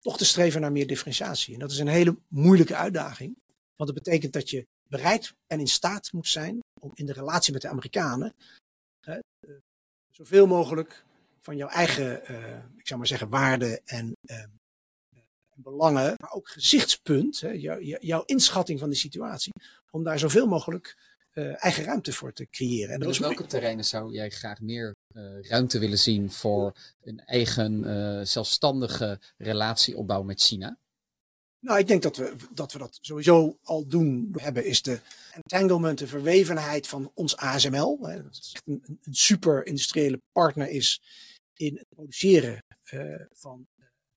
toch te streven naar meer differentiatie. En dat is een hele moeilijke uitdaging. Want dat betekent dat je bereid en in staat moet zijn om in de relatie met de Amerikanen uh, uh, zoveel mogelijk van jouw eigen, uh, ik zou maar zeggen, waarden en belangen, maar ook gezichtspunt, hè, jou, jouw inschatting van de situatie, om daar zoveel mogelijk uh, eigen ruimte voor te creëren. En dus welke terreinen zou jij graag meer uh, ruimte willen zien voor een eigen uh, zelfstandige relatieopbouw met China? Nou, ik denk dat we, dat we dat sowieso al doen hebben, is de entanglement, de verwevenheid van ons ASML. Hè, dat is een, een super industriële partner is in het produceren van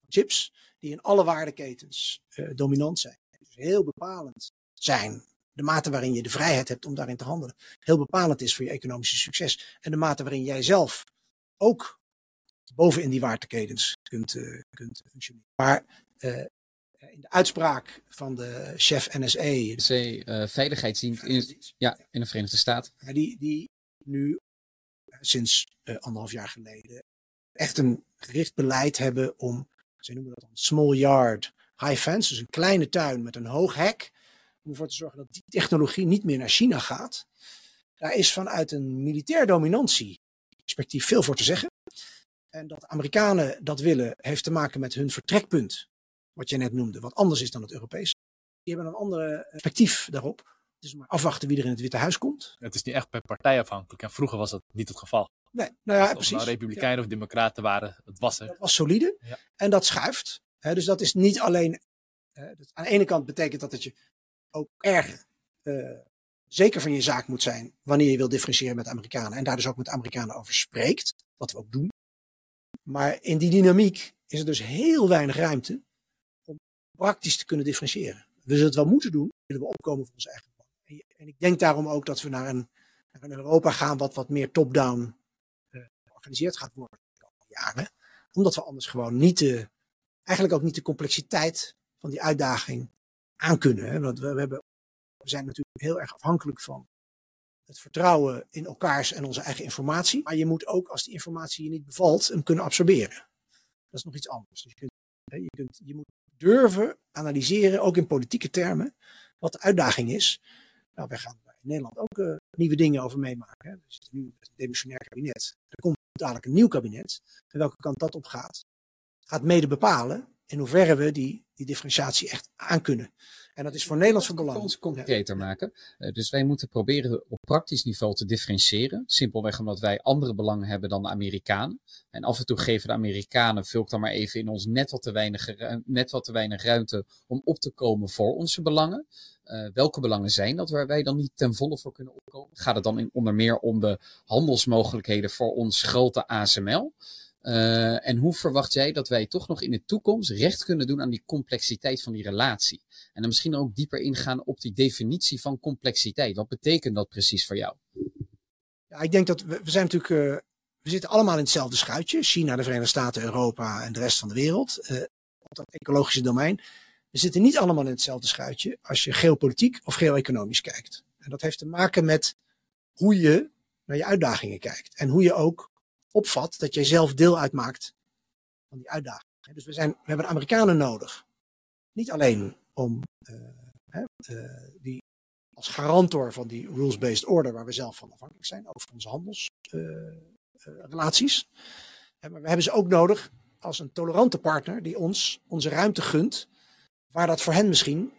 chips, die in alle waardeketens dominant zijn. Dus heel bepalend zijn de mate waarin je de vrijheid hebt om daarin te handelen, heel bepalend is voor je economische succes. En de mate waarin jij zelf ook bovenin die waardeketens kunt, uh, kunt functioneren. Maar uh, in de uitspraak van de chef NSA, de uh, Veiligheidsdienst in, ja, in de Verenigde Staten, die, die nu sinds anderhalf jaar geleden echt een gericht beleid hebben om, ze noemen dat dan small yard high fence, dus een kleine tuin met een hoog hek om ervoor te zorgen dat die technologie niet meer naar China gaat. Daar is vanuit een militair dominantie perspectief veel voor te zeggen. En dat Amerikanen dat willen, heeft te maken met hun vertrekpunt, wat je net noemde, wat anders is dan het Europese. Die hebben een andere perspectief daarop. Dus maar afwachten wie er in het Witte Huis komt. Het is niet echt per partij afhankelijk. En vroeger was dat niet het geval. Nee, nou ja, of precies. Of nou Republikeinen ja. of Democraten waren, het was er. Dat was solide. Ja. En dat schuift. dus dat is niet alleen. aan de ene kant betekent dat dat je ook erg uh, zeker van je zaak moet zijn wanneer je wil differentiëren met Amerikanen. En daar dus ook met Amerikanen over spreekt. Wat we ook doen. Maar in die dynamiek is er dus heel weinig ruimte om praktisch te kunnen differentiëren. We zullen het wel moeten doen, willen we opkomen voor onze eigen plan. En, ik denk daarom ook dat we naar een, naar Europa gaan wat wat meer top-down uh, georganiseerd gaat worden de komende jaren. Omdat we anders gewoon niet de, eigenlijk ook niet de complexiteit van die uitdaging aankunnen. Hè? Want we, we, hebben, we zijn natuurlijk heel erg afhankelijk van het vertrouwen in elkaars en onze eigen informatie. Maar je moet ook, als die informatie je niet bevalt, hem kunnen absorberen. Dat is nog iets anders. Dus je, kunt, je, kunt, je moet durven analyseren, ook in politieke termen, wat de uitdaging is. Nou, wij gaan in Nederland ook uh, nieuwe dingen over meemaken. Hè. Zitten nu met een demissionair kabinet. Er komt dadelijk een nieuw kabinet. En welke kant dat op gaat, gaat mede bepalen in hoeverre we die, die differentiatie echt aankunnen. En dat is voor Nederland van belang. ons concreter maken. Uh, dus wij moeten proberen op praktisch niveau te differentiëren. Simpelweg omdat wij andere belangen hebben dan de Amerikanen. En af en toe geven de Amerikanen, vul ik dan maar even in ons, net wat te weinig, net wat te weinig ruimte om op te komen voor onze belangen. Uh, welke belangen zijn dat waar wij dan niet ten volle voor kunnen opkomen? Gaat het dan in, onder meer om de handelsmogelijkheden voor ons grote ASML? Uh, en hoe verwacht jij dat wij toch nog in de toekomst recht kunnen doen aan die complexiteit van die relatie? En dan misschien ook dieper ingaan op die definitie van complexiteit. Wat betekent dat precies voor jou? Ja, ik denk dat we, we zijn natuurlijk, uh, we zitten allemaal in hetzelfde schuitje. China, de Verenigde Staten, Europa en de rest van de wereld. Uh, op dat ecologische domein. We zitten niet allemaal in hetzelfde schuitje als je geopolitiek of geoeconomisch kijkt. En dat heeft te maken met hoe je naar je uitdagingen kijkt. En hoe je ook opvat dat jij zelf deel uitmaakt van die uitdaging. Dus we, zijn, we hebben de Amerikanen nodig. Niet alleen om uh, uh, die als garantor van die rules-based order, waar we zelf van afhankelijk zijn, over onze handelsrelaties. Uh, maar we hebben ze ook nodig als een tolerante partner die ons onze ruimte gunt, waar dat voor hen misschien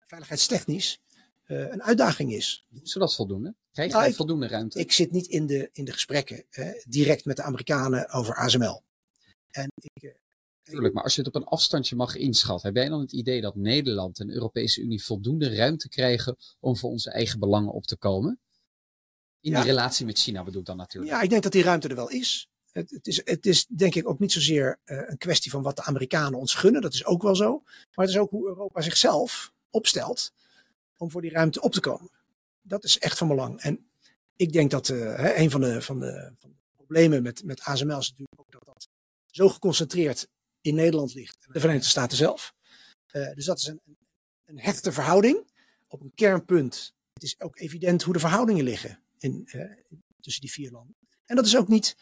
veiligheidstechnisch een uitdaging is. Ze dat voldoende? Krijg nou, voldoende ruimte? Ik zit niet in de, in de gesprekken direct met de Amerikanen over ASML. En ik, Tuurlijk, maar als je het op een afstandje mag inschatten, heb jij dan het idee dat Nederland en de Europese Unie voldoende ruimte krijgen om voor onze eigen belangen op te komen? In ja. die relatie met China bedoel ik dan natuurlijk. Ja, ik denk dat die ruimte er wel is. Het, het is, het is denk ik ook niet zozeer uh, een kwestie van wat de Amerikanen ons gunnen, dat is ook wel zo. Maar het is ook hoe Europa zichzelf opstelt om voor die ruimte op te komen. Dat is echt van belang. En ik denk dat uh, een van de, van, de, van de problemen met, met ASML is natuurlijk ook dat dat zo geconcentreerd in Nederland ligt. De Verenigde Staten zelf. Uh, dus dat is een, een hechte verhouding op een kernpunt. Het is ook evident hoe de verhoudingen liggen in, uh, tussen die vier landen. En dat is ook niet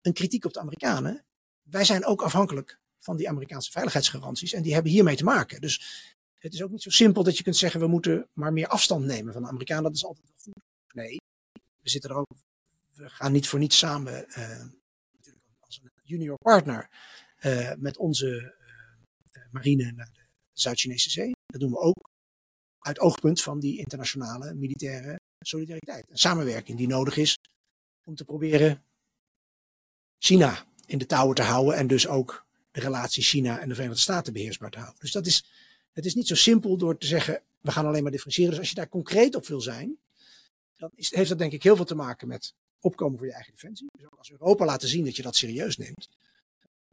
een kritiek op de Amerikanen. Wij zijn ook afhankelijk van die Amerikaanse veiligheidsgaranties en die hebben hiermee te maken. Dus het is ook niet zo simpel dat je kunt zeggen we moeten maar meer afstand nemen van de Amerikanen. Dat is altijd goed. Nee, we zitten er ook. We gaan niet voor niets samen uh, als een junior partner uh, met onze uh, marine naar de Zuid-Chinese Zee. Dat doen we ook uit oogpunt van die internationale militaire solidariteit. En samenwerking die nodig is om te proberen China in de touwen te houden en dus ook de relatie China en de Verenigde Staten beheersbaar te houden. Dus dat is, het is niet zo simpel door te zeggen, we gaan alleen maar differentiëren. Dus als je daar concreet op wil zijn, dan is, heeft dat denk ik heel veel te maken met opkomen voor je eigen defensie. Dus ook als Europa laten zien dat je dat serieus neemt.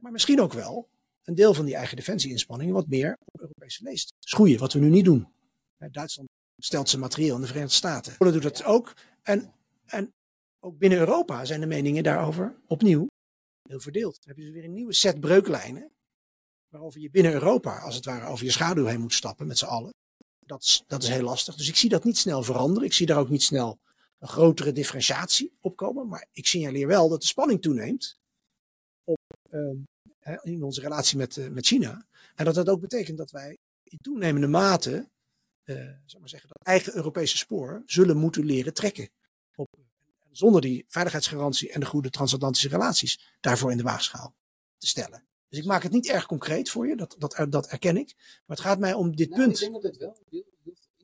Maar misschien ook wel een deel van die eigen defensieinspanningen wat meer op Europese leest schoeien, wat we nu niet doen. Duitsland stelt zijn materieel in de Verenigde Staten. Polen doet dat ook. En, en ook binnen Europa zijn de meningen daarover opnieuw heel verdeeld. Dan heb je dus weer een nieuwe set breuklijnen. Waarover je binnen Europa, als het ware, over je schaduw heen moet stappen met z'n allen. Dat is, dat is heel lastig. Dus ik zie dat niet snel veranderen. Ik zie daar ook niet snel een grotere differentiatie opkomen. Maar ik signaleer wel dat de spanning toeneemt op, uh, in onze relatie met, uh, met China. En dat dat ook betekent dat wij in toenemende mate, uh, zeg maar zeggen, dat eigen Europese spoor zullen moeten leren trekken. Op, zonder die veiligheidsgarantie en de goede transatlantische relaties daarvoor in de waagschaal te stellen. Dus ik maak het niet erg concreet voor je, dat, dat, dat erken ik. Maar het gaat mij om dit nou, punt. Ik denk dat het wel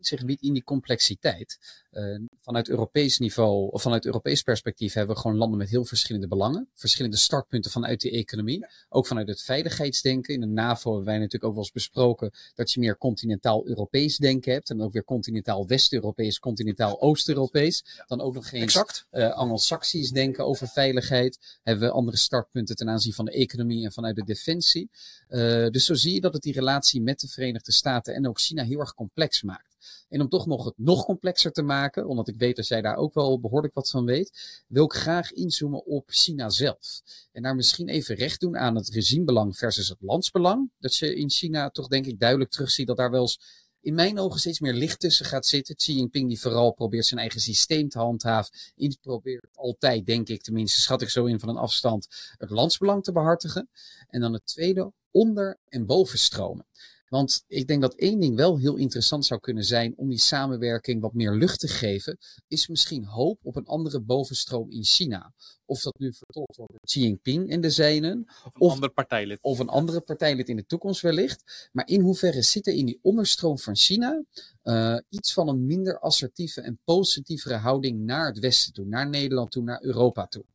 zich biedt in die complexiteit. Uh, vanuit Europees niveau, of vanuit Europees perspectief, hebben we gewoon landen met heel verschillende belangen. Verschillende startpunten vanuit de economie. Ook vanuit het veiligheidsdenken. In de NAVO hebben wij natuurlijk ook wel eens besproken dat je meer continentaal-Europees denken hebt. En ook weer continentaal West-Europees, continentaal Oost-Europees. Dan ook nog geen uh, Anglo-Saxisch denken over veiligheid. Hebben we andere startpunten ten aanzien van de economie en vanuit de defensie. Uh, dus zo zie je dat het die relatie met de Verenigde Staten en ook China heel erg complex maakt. En om toch nog het nog complexer te maken, omdat ik weet dat jij daar ook wel behoorlijk wat van weet, wil ik graag inzoomen op China zelf. En daar misschien even recht doen aan het regimebelang versus het landsbelang. Dat je in China toch denk ik duidelijk terugziet dat daar wel eens in mijn ogen steeds meer licht tussen gaat zitten. Xi Jinping die vooral probeert zijn eigen systeem te handhaven. Die probeert altijd, denk ik tenminste, schat ik zo in van een afstand, het landsbelang te behartigen. En dan het tweede, onder- en bovenstromen. Want ik denk dat één ding wel heel interessant zou kunnen zijn om die samenwerking wat meer lucht te geven, is misschien hoop op een andere bovenstroom in China. Of dat nu vertolkt wordt door Xi Jinping en de zijnen, Of een Of- ander partijlid. of een andere partijlid in de toekomst wellicht. Maar in hoeverre zit er in die onderstroom van China eh, iets van een minder assertieve en positievere houding naar het Westen toe, naar Nederland toe, naar Europa toe?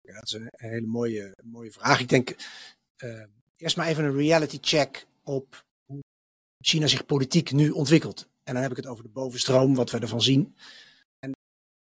Ja, dat is een hele mooie, mooie vraag. Ik denk eh, eerst maar even een reality check op hoe China zich politiek nu ontwikkelt. En dan heb ik het over de bovenstroom, wat we ervan zien. En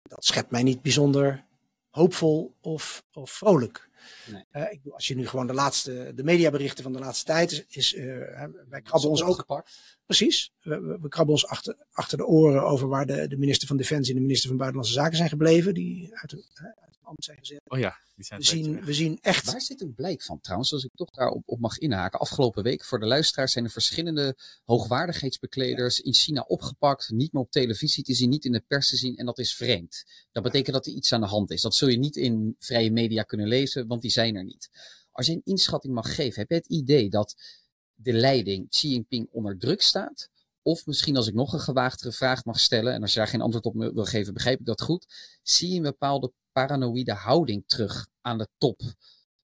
dat schept mij niet bijzonder hoopvol of, of vrolijk. Nee. Eh, ik als je nu gewoon de laatste, de mediaberichten van de laatste tijd is, is hè, wij krabben ons ook opgepakt. Precies. We, we, krabben ons achter, achter de oren over waar de, de minister van Defensie en de minister van Buitenlandse Zaken zijn gebleven. Die uit, uit zijn gezet. Oh ja, die zijn We zien, we zien echt. Waar zit een blijk van trouwens, als ik toch daarop op mag inhaken? Afgelopen week voor de luisteraars zijn er verschillende hoogwaardigheidsbekleders in China opgepakt, niet meer op televisie te zien, niet in de pers te zien en dat is vreemd. Dat betekent dat er iets aan de hand is. Dat zul je niet in vrije media kunnen lezen, want die zijn er niet. Als je een inschatting mag geven, heb je het idee dat de leiding Xi Jinping onder druk staat? Of misschien als ik nog een gewaagdere vraag mag stellen, en als je daar geen antwoord op me wil geven, begrijp ik dat goed. Zie je een bepaalde paranoïde houding terug aan de top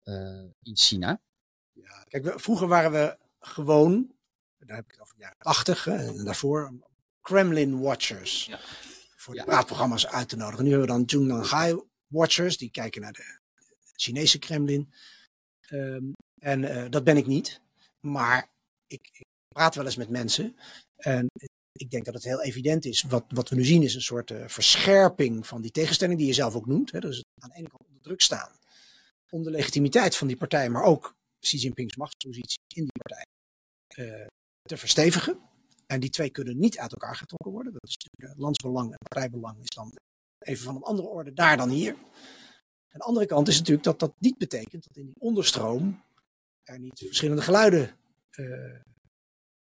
eh, in China? Ja, kijk, we- vroeger waren we gewoon, daar heb ik het over de jaren 80 hè, en daarvoor, Kremlin Watchers. Ja. Voor de Ja. praatprogramma's uit te nodigen. Nu hebben we dan Zhongnanhai Watchers, die kijken naar de Chinese Kremlin. Ehm, en eh, dat ben ik niet. Maar ik, ik praat wel eens met mensen. En ik denk dat het heel evident is. Wat, wat we nu zien is een soort eh, verscherping van die tegenstelling die je zelf ook noemt. Hè. Dus aan de ene kant onder druk staan. Om de legitimiteit van die partij, maar ook Xi Jinping's machtspositie in die partij eh, te verstevigen. En die twee kunnen niet uit elkaar getrokken worden. Dat is natuurlijk landsbelang en partijbelang is dan even van een andere orde daar dan hier. Aan de andere kant is natuurlijk dat dat niet betekent dat in die onderstroom er niet verschillende geluiden eh,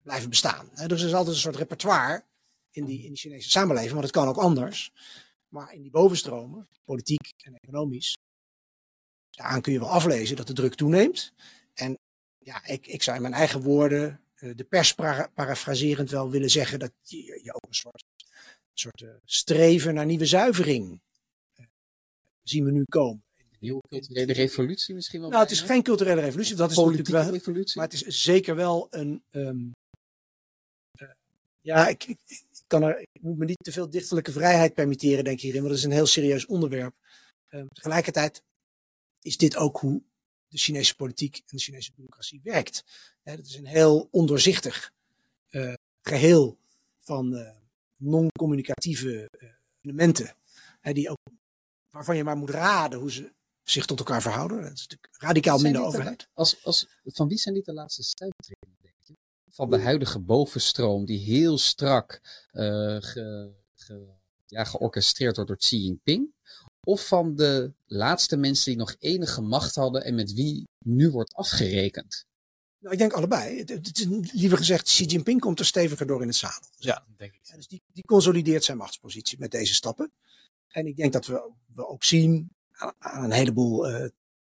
blijven bestaan. Dus er is altijd een soort repertoire in die, in die Chinese samenleving, want het kan ook anders. Maar in die bovenstromen, politiek en economisch, daaraan kun je wel aflezen dat de druk toeneemt. En ja, ik, ik zou in mijn eigen woorden, eh, de pers para- parafraserend wel willen zeggen dat je, je ook een soort, soort eh, streven naar nieuwe zuivering eh, zien we nu komen. Nieuwe culturele revolutie misschien wel? Nou, het is geen culturele revolutie, dat is natuurlijk politieke wel, revolutie. maar het is zeker wel een. ehm, eh, ja, ik, ik, ik kan er, ik moet me niet te veel dichterlijke vrijheid permitteren, denk ik hierin, want dat is een heel serieus onderwerp. Ehm, tegelijkertijd is dit ook hoe de Chinese politiek en de Chinese democratie werkt. Dat is een heel ondoorzichtig eh, geheel van eh, non-communicatieve eh, elementen, die ook, waarvan je maar moet raden hoe ze zich tot elkaar verhouden. Dat is natuurlijk radicaal Zijn minder de- overheid. Als, als, van wie zijn dit de laatste je? Van de huidige bovenstroom die heel strak eh, ge, ge- ja, georchestreerd wordt door Xi Jinping? Of van de laatste mensen die nog enige macht hadden en met wie nu wordt afgerekend? Nou, ik denk allebei. Het, het is liever gezegd, Xi Jinping komt er steviger door in het zadel. Ja, denk ik. Ja, dus die, die consolideert zijn machtspositie met deze stappen. En ik denk dat we, we ook zien aan, aan een heleboel eh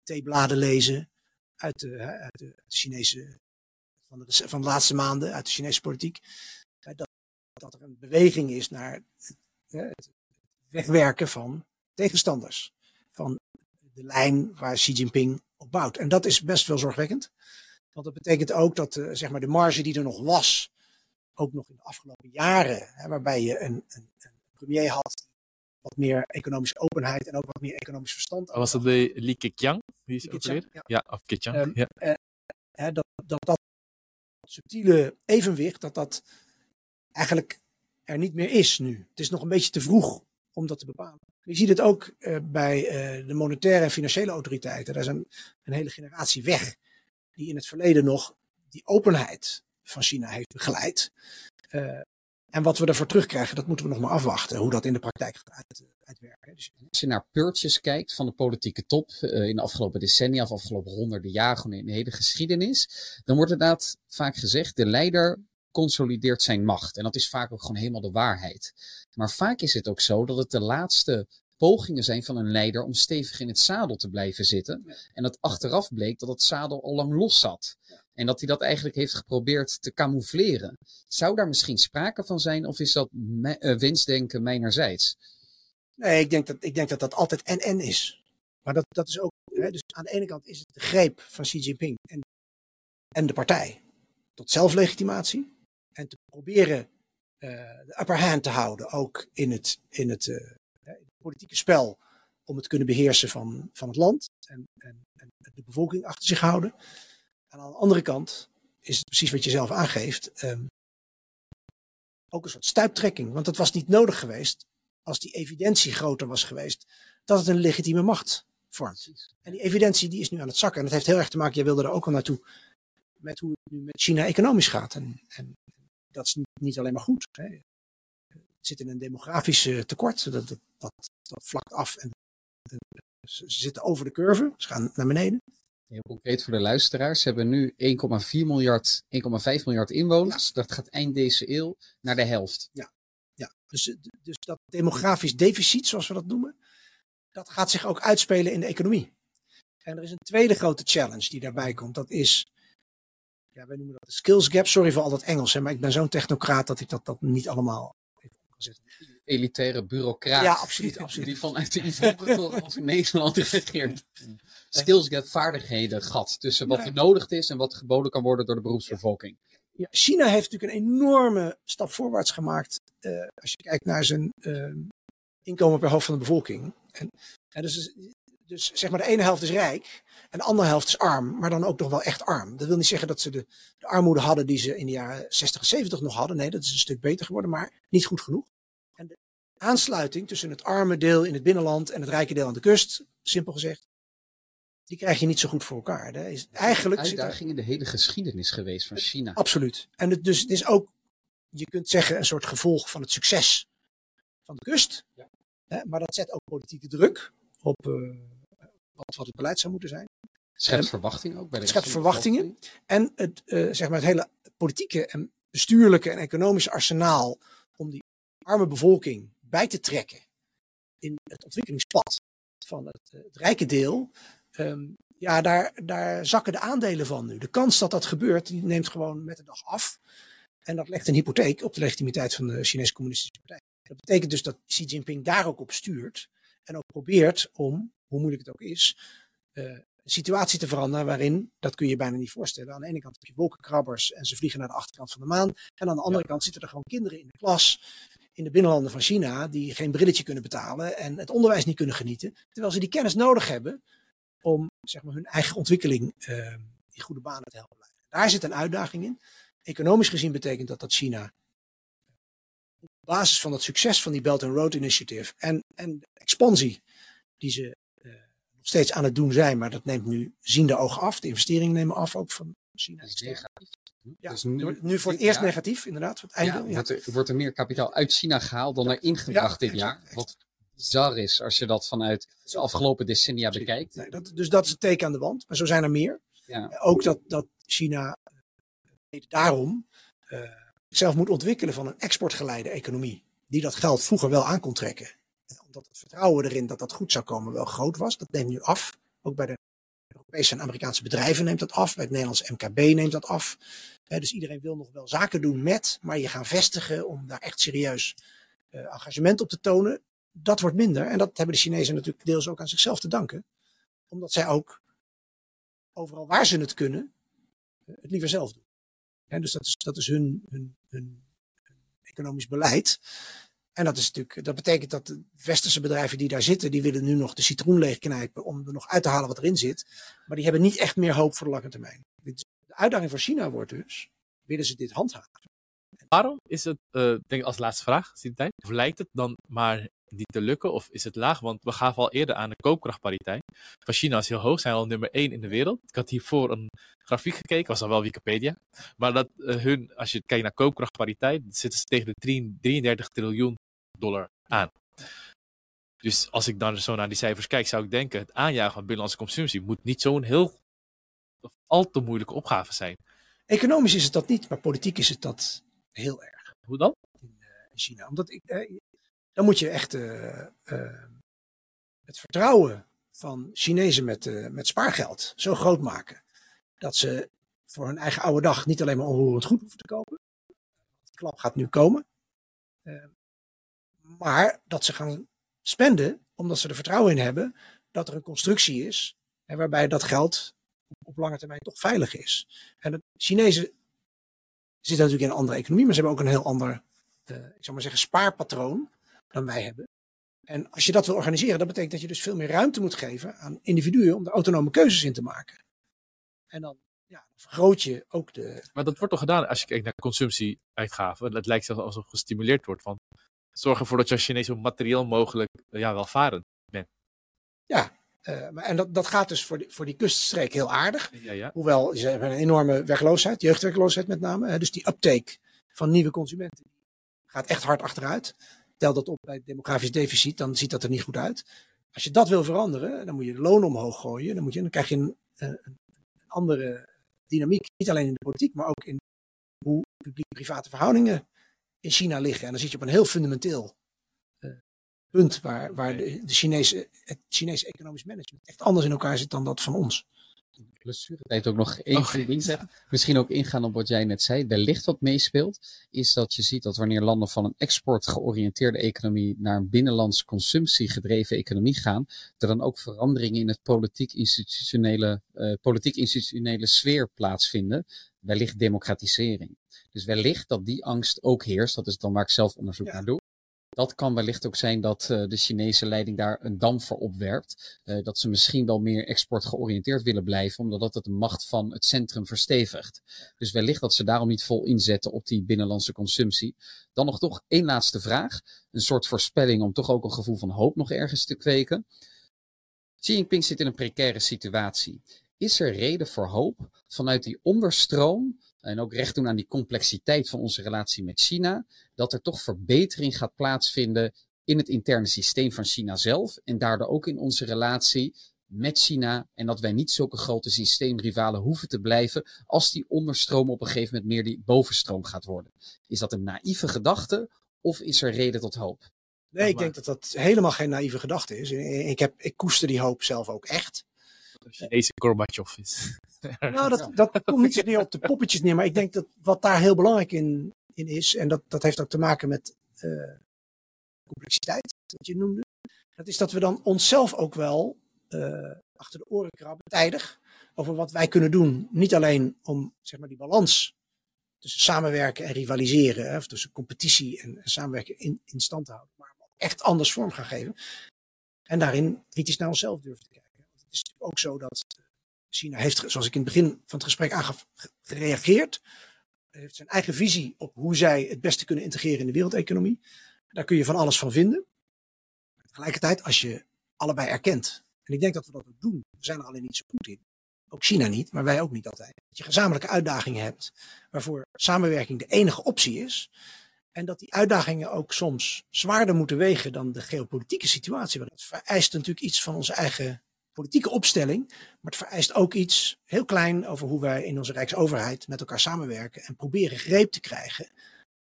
theebladen lezen uit de, uit de Chinese, van de, van de laatste maanden, uit de Chinese politiek. eh, dat, dat er een beweging is naar het, hè, het wegwerken van tegenstanders. Van de lijn waar Xi Jinping op bouwt. En dat is best wel zorgwekkend. Want dat betekent ook dat eh, zeg maar de marge die er nog was, ook nog in de afgelopen jaren, hè, waarbij je een, een, een premier had, wat meer economische openheid en ook wat meer economisch verstand. Was dat de Li Keqiang? Wie is Li Keqiang, ja. Ja, of Keqiang. Ehm, ja. hè, dat, dat dat subtiele evenwicht, dat dat eigenlijk er niet meer is nu. Het is nog een beetje te vroeg om dat te bepalen. Je ziet het ook eh, bij eh, de monetaire en financiële autoriteiten. Daar is een, hele generatie weg die in het verleden nog die openheid van China heeft begeleid. Eh, en wat we ervoor terugkrijgen, dat moeten we nog maar afwachten. Hoe dat in de praktijk gaat uit, uitwerken. Dus, Als je naar peurtjes kijkt van de politieke top eh, in de afgelopen decennia of afgelopen honderden jaren, gewoon in de hele geschiedenis, dan wordt inderdaad vaak gezegd, de leider consolideert zijn macht. En dat is vaak ook gewoon helemaal de waarheid. Maar vaak is het ook zo dat het de laatste pogingen zijn van een leider om stevig in het zadel te blijven zitten. En dat achteraf bleek dat het zadel al lang los zat. En dat hij dat eigenlijk heeft geprobeerd te camoufleren. Zou daar misschien sprake van zijn of is dat uh, wensdenken mijnerzijds? Nee, ik denk dat, ik denk dat dat altijd en-en is. Maar dat, dat is ook, hè, dus aan de ene kant is het de greep van Xi Jinping en, en de partij tot zelflegitimatie. En te proberen uh, de upper hand te houden, ook in het, in het, politieke spel, om het kunnen beheersen van, van het land en, en, en de bevolking achter zich houden. En aan de andere kant is het precies wat je zelf aangeeft, um, ook een soort stuiptrekking. Want het was niet nodig geweest als die evidentie groter was geweest, dat het een legitieme macht vormt. En die evidentie die is nu aan het zakken. En dat heeft heel erg te maken, jij wilde er ook al naartoe, met hoe het nu met China economisch gaat. En, en dat is niet alleen maar goed. Hè. Het zit in een demografisch tekort, dat, dat, dat, dat vlakt af. En, ze zitten over de curve, ze gaan naar beneden. Heel concreet voor de luisteraars. Ze hebben nu 1,4 miljard, 1,5 miljard inwoners. Dat gaat eind deze eeuw naar de helft. Ja. Dus, dus dat demografisch deficit, zoals we dat noemen, dat gaat zich ook uitspelen in de economie. En er is een tweede grote challenge die daarbij komt. Dat is, ja, wij noemen dat de skills gap. Sorry voor al dat Engels, hè, maar ik ben zo'n technocraat dat ik dat, dat niet allemaal even opgezet elitaire bureaucraat. Ja, absoluut. absoluut. Die vanuit de Ivoren over Nederland regeert. Skills gap, vaardigheden, gat tussen wat benodigd is en wat geboden kan worden door de beroepsbevolking. Ja, China heeft natuurlijk een enorme stap voorwaarts gemaakt uh, als je kijkt naar zijn uh, inkomen per hoofd van de bevolking. En, en dus, dus zeg maar de ene helft is rijk en de andere helft is arm, maar dan ook nog wel echt arm. Dat wil niet zeggen dat ze de, de armoede hadden die ze in de jaren 60 en 70 nog hadden. Nee, dat is een stuk beter geworden, maar niet goed genoeg. En de aansluiting tussen het arme deel in het binnenland en het rijke deel aan de kust, simpel gezegd, die krijg je niet zo goed voor elkaar. Hè. Is eigenlijk een uitdaging in de hele geschiedenis geweest van China. Absoluut. En het, dus het is ook, je kunt zeggen, een soort gevolg van het succes van de kust. Ja. Hè, maar dat zet ook politieke druk op uh, wat, wat, het beleid zou moeten zijn. Schept verwachting ook bij de schept verwachtingen. En het, uh, zeg maar het hele politieke en bestuurlijke en economische arsenaal om die arme bevolking bij te trekken in het ontwikkelingspad van het, eh, het rijke deel. Um, ja, daar, daar zakken de aandelen van nu. De kans dat dat gebeurt, die neemt gewoon met de dag af. En dat legt een hypotheek op de legitimiteit van de Chinese Communistische Partij. Dat betekent dus dat Xi Jinping daar ook op stuurt. En ook probeert om, hoe moeilijk het ook is, uh, een situatie te veranderen waarin, dat kun je je bijna niet voorstellen. Aan de ene kant heb je wolkenkrabbers en ze vliegen naar de achterkant van de maan. En aan de andere kant zitten er gewoon kinderen in de klas in de binnenlanden van China die geen brilletje kunnen betalen en het onderwijs niet kunnen genieten. Terwijl ze die kennis nodig hebben om zeg maar, hun eigen ontwikkeling uh, in goede banen te helpen blijven. Daar zit een uitdaging in. Economisch gezien betekent dat dat China op basis van het succes van die Belt and Road Initiative en, en de expansie die ze uh, nog steeds aan het doen zijn, maar dat neemt nu ziende ogen af. De investeringen nemen af ook van China. Dat is negatief. Ja, dus nu, nu, voor het eerst negatief, inderdaad. Voor het einde, ja, wordt, er, wordt, er, meer kapitaal uit China gehaald dan erin gebracht dit jaar. Wat bizar is als je dat vanuit de afgelopen decennia bekijkt. Nee, dat, dus dat is het teken aan de wand. Maar zo zijn er meer. Ook dat, dat China uh, daarom uh, zelf moet ontwikkelen van een exportgeleide economie. Die dat geld vroeger wel aan kon trekken. Omdat het vertrouwen erin dat dat goed zou komen wel groot was. Dat neemt nu af. Ook bij de Europese en Amerikaanse bedrijven neemt dat af. Bij het Nederlands MKB neemt dat af. dus iedereen wil nog wel zaken doen met, maar je gaan vestigen om daar echt serieus uh, engagement op te tonen. Dat wordt minder. En dat hebben de Chinezen natuurlijk deels ook aan zichzelf te danken. Omdat zij ook overal waar ze het kunnen, uh, het liever zelf doen. dus dat is, dat is hun, hun, economisch beleid. En dat, is natuurlijk, dat betekent dat de westerse bedrijven die daar zitten, die willen nu nog de citroen leegknijpen om er nog uit te halen wat erin zit. Maar die hebben niet echt meer hoop voor de lange termijn. De uitdaging voor China wordt dus, willen ze dit handhaven? Waarom is het, uh, denk ik als laatste vraag, tijd, of lijkt het dan maar niet te lukken of is het laag? Want we gaven al eerder aan de koopkrachtpariteit. Van China is heel hoog, zijn al nummer 1 in de wereld. Ik had hiervoor een grafiek gekeken, was dan wel Wikipedia. Maar dat uh, hun, als je kijkt naar koopkrachtpariteit, zitten ze tegen de 33 triljoen dollar aan. Dus als ik dan zo naar die cijfers kijk, zou ik denken: het aanjagen van binnenlandse consumptie moet niet zo'n heel of al te moeilijke opgave zijn. Economisch is het dat niet, maar politiek is het dat Heel erg. Hoe dan? In, in China. Omdat ik, dan moet je echt het vertrouwen van Chinezen met, met spaargeld zo groot maken. Dat ze voor hun eigen oude dag niet alleen maar onroerend goed hoeven te kopen. Die klap gaat nu komen. maar dat ze gaan spenden omdat ze er vertrouwen in hebben dat er een constructie is waarbij dat geld op lange termijn toch veilig is. En de Chinezen zitten natuurlijk in een andere economie, maar ze hebben ook een heel ander, ik zou maar zeggen, spaarpatroon dan wij hebben. En als je dat wil organiseren, dat betekent dat je dus veel meer ruimte moet geven aan individuen om er autonome keuzes in te maken. En dan ja, vergroot je ook de. Maar dat wordt toch gedaan als je kijkt naar consumptieuitgaven? Het lijkt zelfs alsof gestimuleerd wordt van zorg ervoor dat je als Chinees zo materieel mogelijk ja, welvarend bent. Ja, uh, maar, en dat, dat gaat dus voor die, voor die kuststreek heel aardig. Ja, ja. Hoewel ze hebben een enorme werkloosheid, jeugdwerkloosheid met name. Dus die uptake van nieuwe consumenten gaat echt hard achteruit. Tel dat op bij het demografisch deficit, dan ziet dat er niet goed uit. Als je dat wil veranderen, dan moet je de loon omhoog gooien. Dan, moet je, dan krijg je een, een, een andere dynamiek. Niet alleen in de politiek, maar ook in hoe publiek-private verhoudingen in China liggen. En dan zit je op een heel fundamenteel uh, punt waar, waar de, de, Chinese, het Chinese economisch management echt anders in elkaar zit dan dat van ons. Blessuretijd ook nog één oh, ding zeggen. Misschien ook ingaan op wat jij net zei. Wellicht wat meespeelt, is dat je ziet dat wanneer landen van een export georiënteerde economie naar een binnenlands consumptie gedreven economie gaan, er dan ook veranderingen in het politiek-institutionele uh, politiek-institutionele sfeer plaatsvinden. Wellicht democratisering. Dus wellicht dat die angst ook heerst. Dat is dan waar ik zelf onderzoek naar doe. Dat kan wellicht ook zijn dat uh, de Chinese leiding daar een dam voor opwerpt. Uh, dat ze misschien wel meer export georiënteerd willen blijven, omdat dat het de macht van het centrum verstevigt. Dus wellicht dat ze daarom niet vol inzetten op die binnenlandse consumptie. Dan nog toch één laatste vraag. Een soort voorspelling om toch ook een gevoel van hoop nog ergens te kweken. Xi Jinping zit in een precaire situatie. Is er reden voor hoop vanuit die onderstroom en ook recht doen aan die complexiteit van onze relatie met China, dat er toch verbetering gaat plaatsvinden in het interne systeem van China zelf en daardoor ook in onze relatie met China en dat wij niet zulke grote systeemrivalen hoeven te blijven als die onderstroom op een gegeven moment meer die bovenstroom gaat worden. Is dat een naïeve gedachte of is er reden tot hoop? Nee, ik denk dat dat helemaal geen naïeve gedachte is. Ik, heb, ik koester die hoop zelf ook echt. Chinese Gorbachev is. Nou, dat, dat komt niet meer op de poppetjes neer. Maar ik denk dat wat daar heel belangrijk in, in is, en dat, dat heeft ook te maken met uh, complexiteit, wat je noemde. Dat is dat we dan onszelf ook wel uh, achter de oren krabben, tijdig, over wat wij kunnen doen. Niet alleen om zeg maar, die balans tussen samenwerken en rivaliseren, hè, of tussen competitie en, en samenwerken in, in stand te houden, maar echt anders vorm gaan geven. En daarin kritisch naar onszelf durven te kijken is ook zo dat China heeft, zoals ik in het begin van het gesprek aangaf, gereageerd. Heeft zijn eigen visie op hoe zij het beste kunnen integreren in de wereldeconomie. Daar kun je van alles van vinden. Tegelijkertijd, als je allebei erkent, en ik denk dat we dat ook doen, we zijn er alleen niet zo goed in. Ook China niet, maar wij ook niet altijd. Dat je gezamenlijke uitdagingen hebt, waarvoor samenwerking de enige optie is. En dat die uitdagingen ook soms zwaarder moeten wegen dan de geopolitieke situatie. Want het vereist natuurlijk iets van onze eigen politieke opstelling. Maar het vereist ook iets heel klein over hoe wij in onze Rijksoverheid met elkaar samenwerken. En proberen greep te krijgen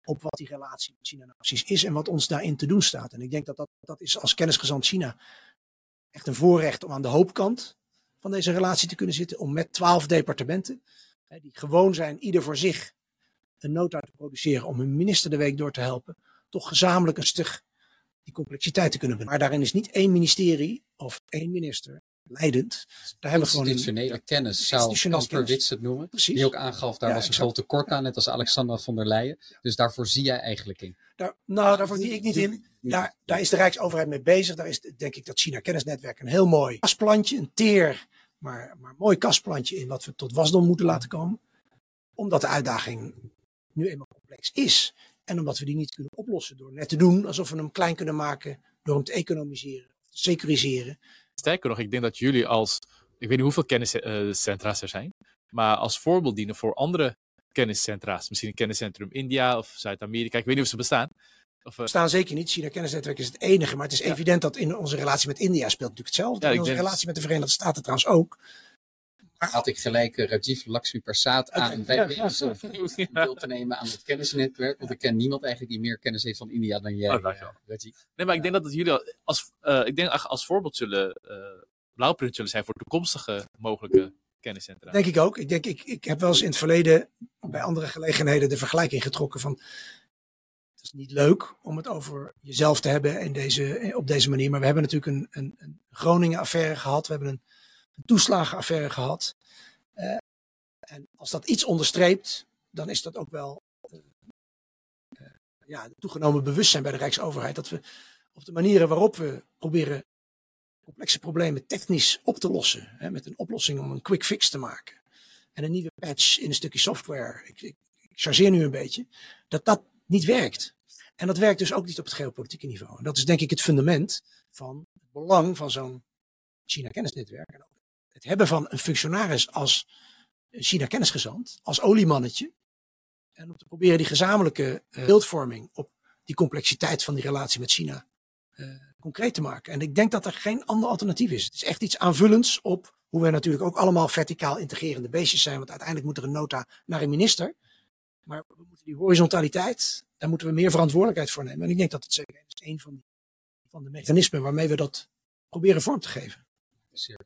op wat die relatie met China nou precies is en wat ons daarin te doen staat. En ik denk dat dat, dat is als kennisgezant China echt een voorrecht om aan de hoopkant van deze relatie te kunnen zitten. Om met twaalf departementen, hè, die gewoon zijn, ieder voor zich, een nota te produceren om hun minister de week door te helpen. Toch gezamenlijk een stuk die complexiteit te kunnen benaderen. Maar daarin is niet één ministerie of één minister leidend. Daar hebben we gewoon institutionele kennis, zou Casper Wits het noemen. Precies. Die ook aangaf, daar was een groot tekort aan, net als Alexandra von der Leyen. Dus daarvoor zie jij eigenlijk in. Daar, nou, daarvoor zie ik niet in. Daar, daar is de Rijksoverheid mee bezig. Daar is denk ik dat China Kennisnetwerk een heel mooi kasplantje, een teer, maar, maar mooi kasplantje in wat we tot wasdom moeten laten komen. Omdat de uitdaging nu eenmaal complex is. En omdat we die niet kunnen oplossen door net te doen alsof we hem klein kunnen maken door hem te economiseren, te securiseren. Sterker nog, ik denk dat jullie als, ik weet niet hoeveel kenniscentra's er zijn, maar als voorbeeld dienen voor andere kenniscentra's. Misschien een kenniscentrum India of Zuid-Amerika. Ik weet niet of ze bestaan. Of, uh... Staan zeker niet. China Kennisnetwerk is het enige. Maar het is evident dat in onze relatie met India speelt natuurlijk hetzelfde. Ja, in onze relatie met de Verenigde Staten trouwens ook. Had ik gelijk uh, Rajiv Lakshmi Prasad aan bij ja, om deel te nemen aan het kennisnetwerk. Want ik ken niemand eigenlijk die meer kennis heeft van India dan jij, oh, Rajiv. Nee, maar ik denk dat het jullie als, uh, ik denk als voorbeeld zullen, uh, blauwpunt zullen zijn voor toekomstige mogelijke kenniscentra. Denk ik ook. Ik, denk, ik, ik heb wel eens in het verleden bij andere gelegenheden de vergelijking getrokken van het is niet leuk om het over jezelf te hebben in deze, op deze manier. Maar we hebben natuurlijk een, een, een Groningen-affaire gehad. We hebben een, een toeslagenaffaire gehad. Uh, en als dat iets onderstreept, dan is dat ook wel uh, uh, ja, toegenomen bewustzijn bij de Rijksoverheid. Dat we op de manieren waarop we proberen complexe problemen technisch op te lossen. Hè, met een oplossing om een quick fix te maken. En een nieuwe patch in een stukje software. Ik, ik, ik chargeer nu een beetje. Dat dat niet werkt. En dat werkt dus ook niet op het geopolitieke niveau. En dat is denk ik het fundament van het belang van zo'n China-kennisnetwerk. En het hebben van een functionaris als China-kennisgezant, als oliemannetje. En om te proberen die gezamenlijke uh, beeldvorming op die complexiteit van die relatie met China uh, concreet te maken. En ik denk dat er geen ander alternatief is. Het is echt iets aanvullends op hoe we natuurlijk ook allemaal verticaal integrerende beestjes zijn. Want uiteindelijk moet er een nota naar een minister. Maar we moeten die horizontaliteit, daar moeten we meer verantwoordelijkheid voor nemen. En ik denk dat het zeker is een van, van de mechanismen waarmee we dat proberen vorm te geven. Zeer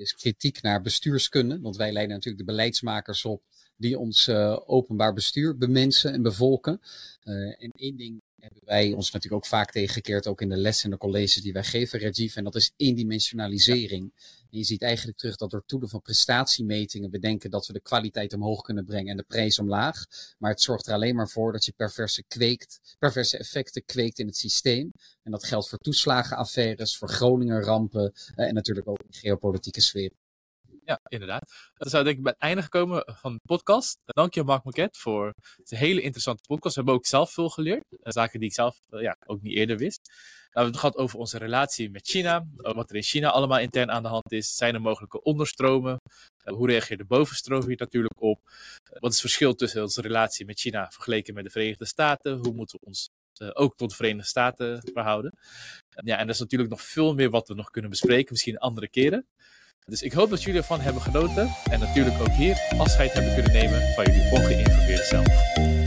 is kritiek naar bestuurskunde, want wij leiden natuurlijk de beleidsmakers op die ons uh, openbaar bestuur bemensen en bevolken. Uh, en één ding hebben wij ons natuurlijk ook vaak tegengekeerd, ook in de lessen en de colleges die wij geven, Rajiv, en dat is eendimensionalisering. En je ziet eigenlijk terug dat door toedoen van prestatiemetingen we denken dat we de kwaliteit omhoog kunnen brengen en de prijs omlaag. Maar het zorgt er alleen maar voor dat je perverse, kweekt, perverse effecten kweekt in het systeem. En dat geldt voor toeslagenaffaires, voor Groningen rampen uh, en natuurlijk ook in geopolitieke sfeer. Ja, inderdaad. Dat zou denk ik bij het einde gekomen van de podcast. Dank je Mark Marquette voor de hele interessante podcast. We hebben ook zelf veel geleerd. Eh, zaken die ik zelf uh, ja, ook niet eerder wist. Nou, we hebben het gehad over onze relatie met China. Wat er in China allemaal intern aan de hand is. Zijn er mogelijke onderstromen? Hoe reageert de bovenstroom hier natuurlijk op? wat is het verschil tussen onze relatie met China vergeleken met de Verenigde Staten? Hoe moeten we ons ook tot de Verenigde Staten verhouden? ja, en er is natuurlijk nog veel meer wat we nog kunnen bespreken. Misschien andere keren. Dus ik hoop dat jullie ervan hebben genoten. En natuurlijk ook hier afscheid hebben kunnen nemen van jullie ongeïnformeerde zelf.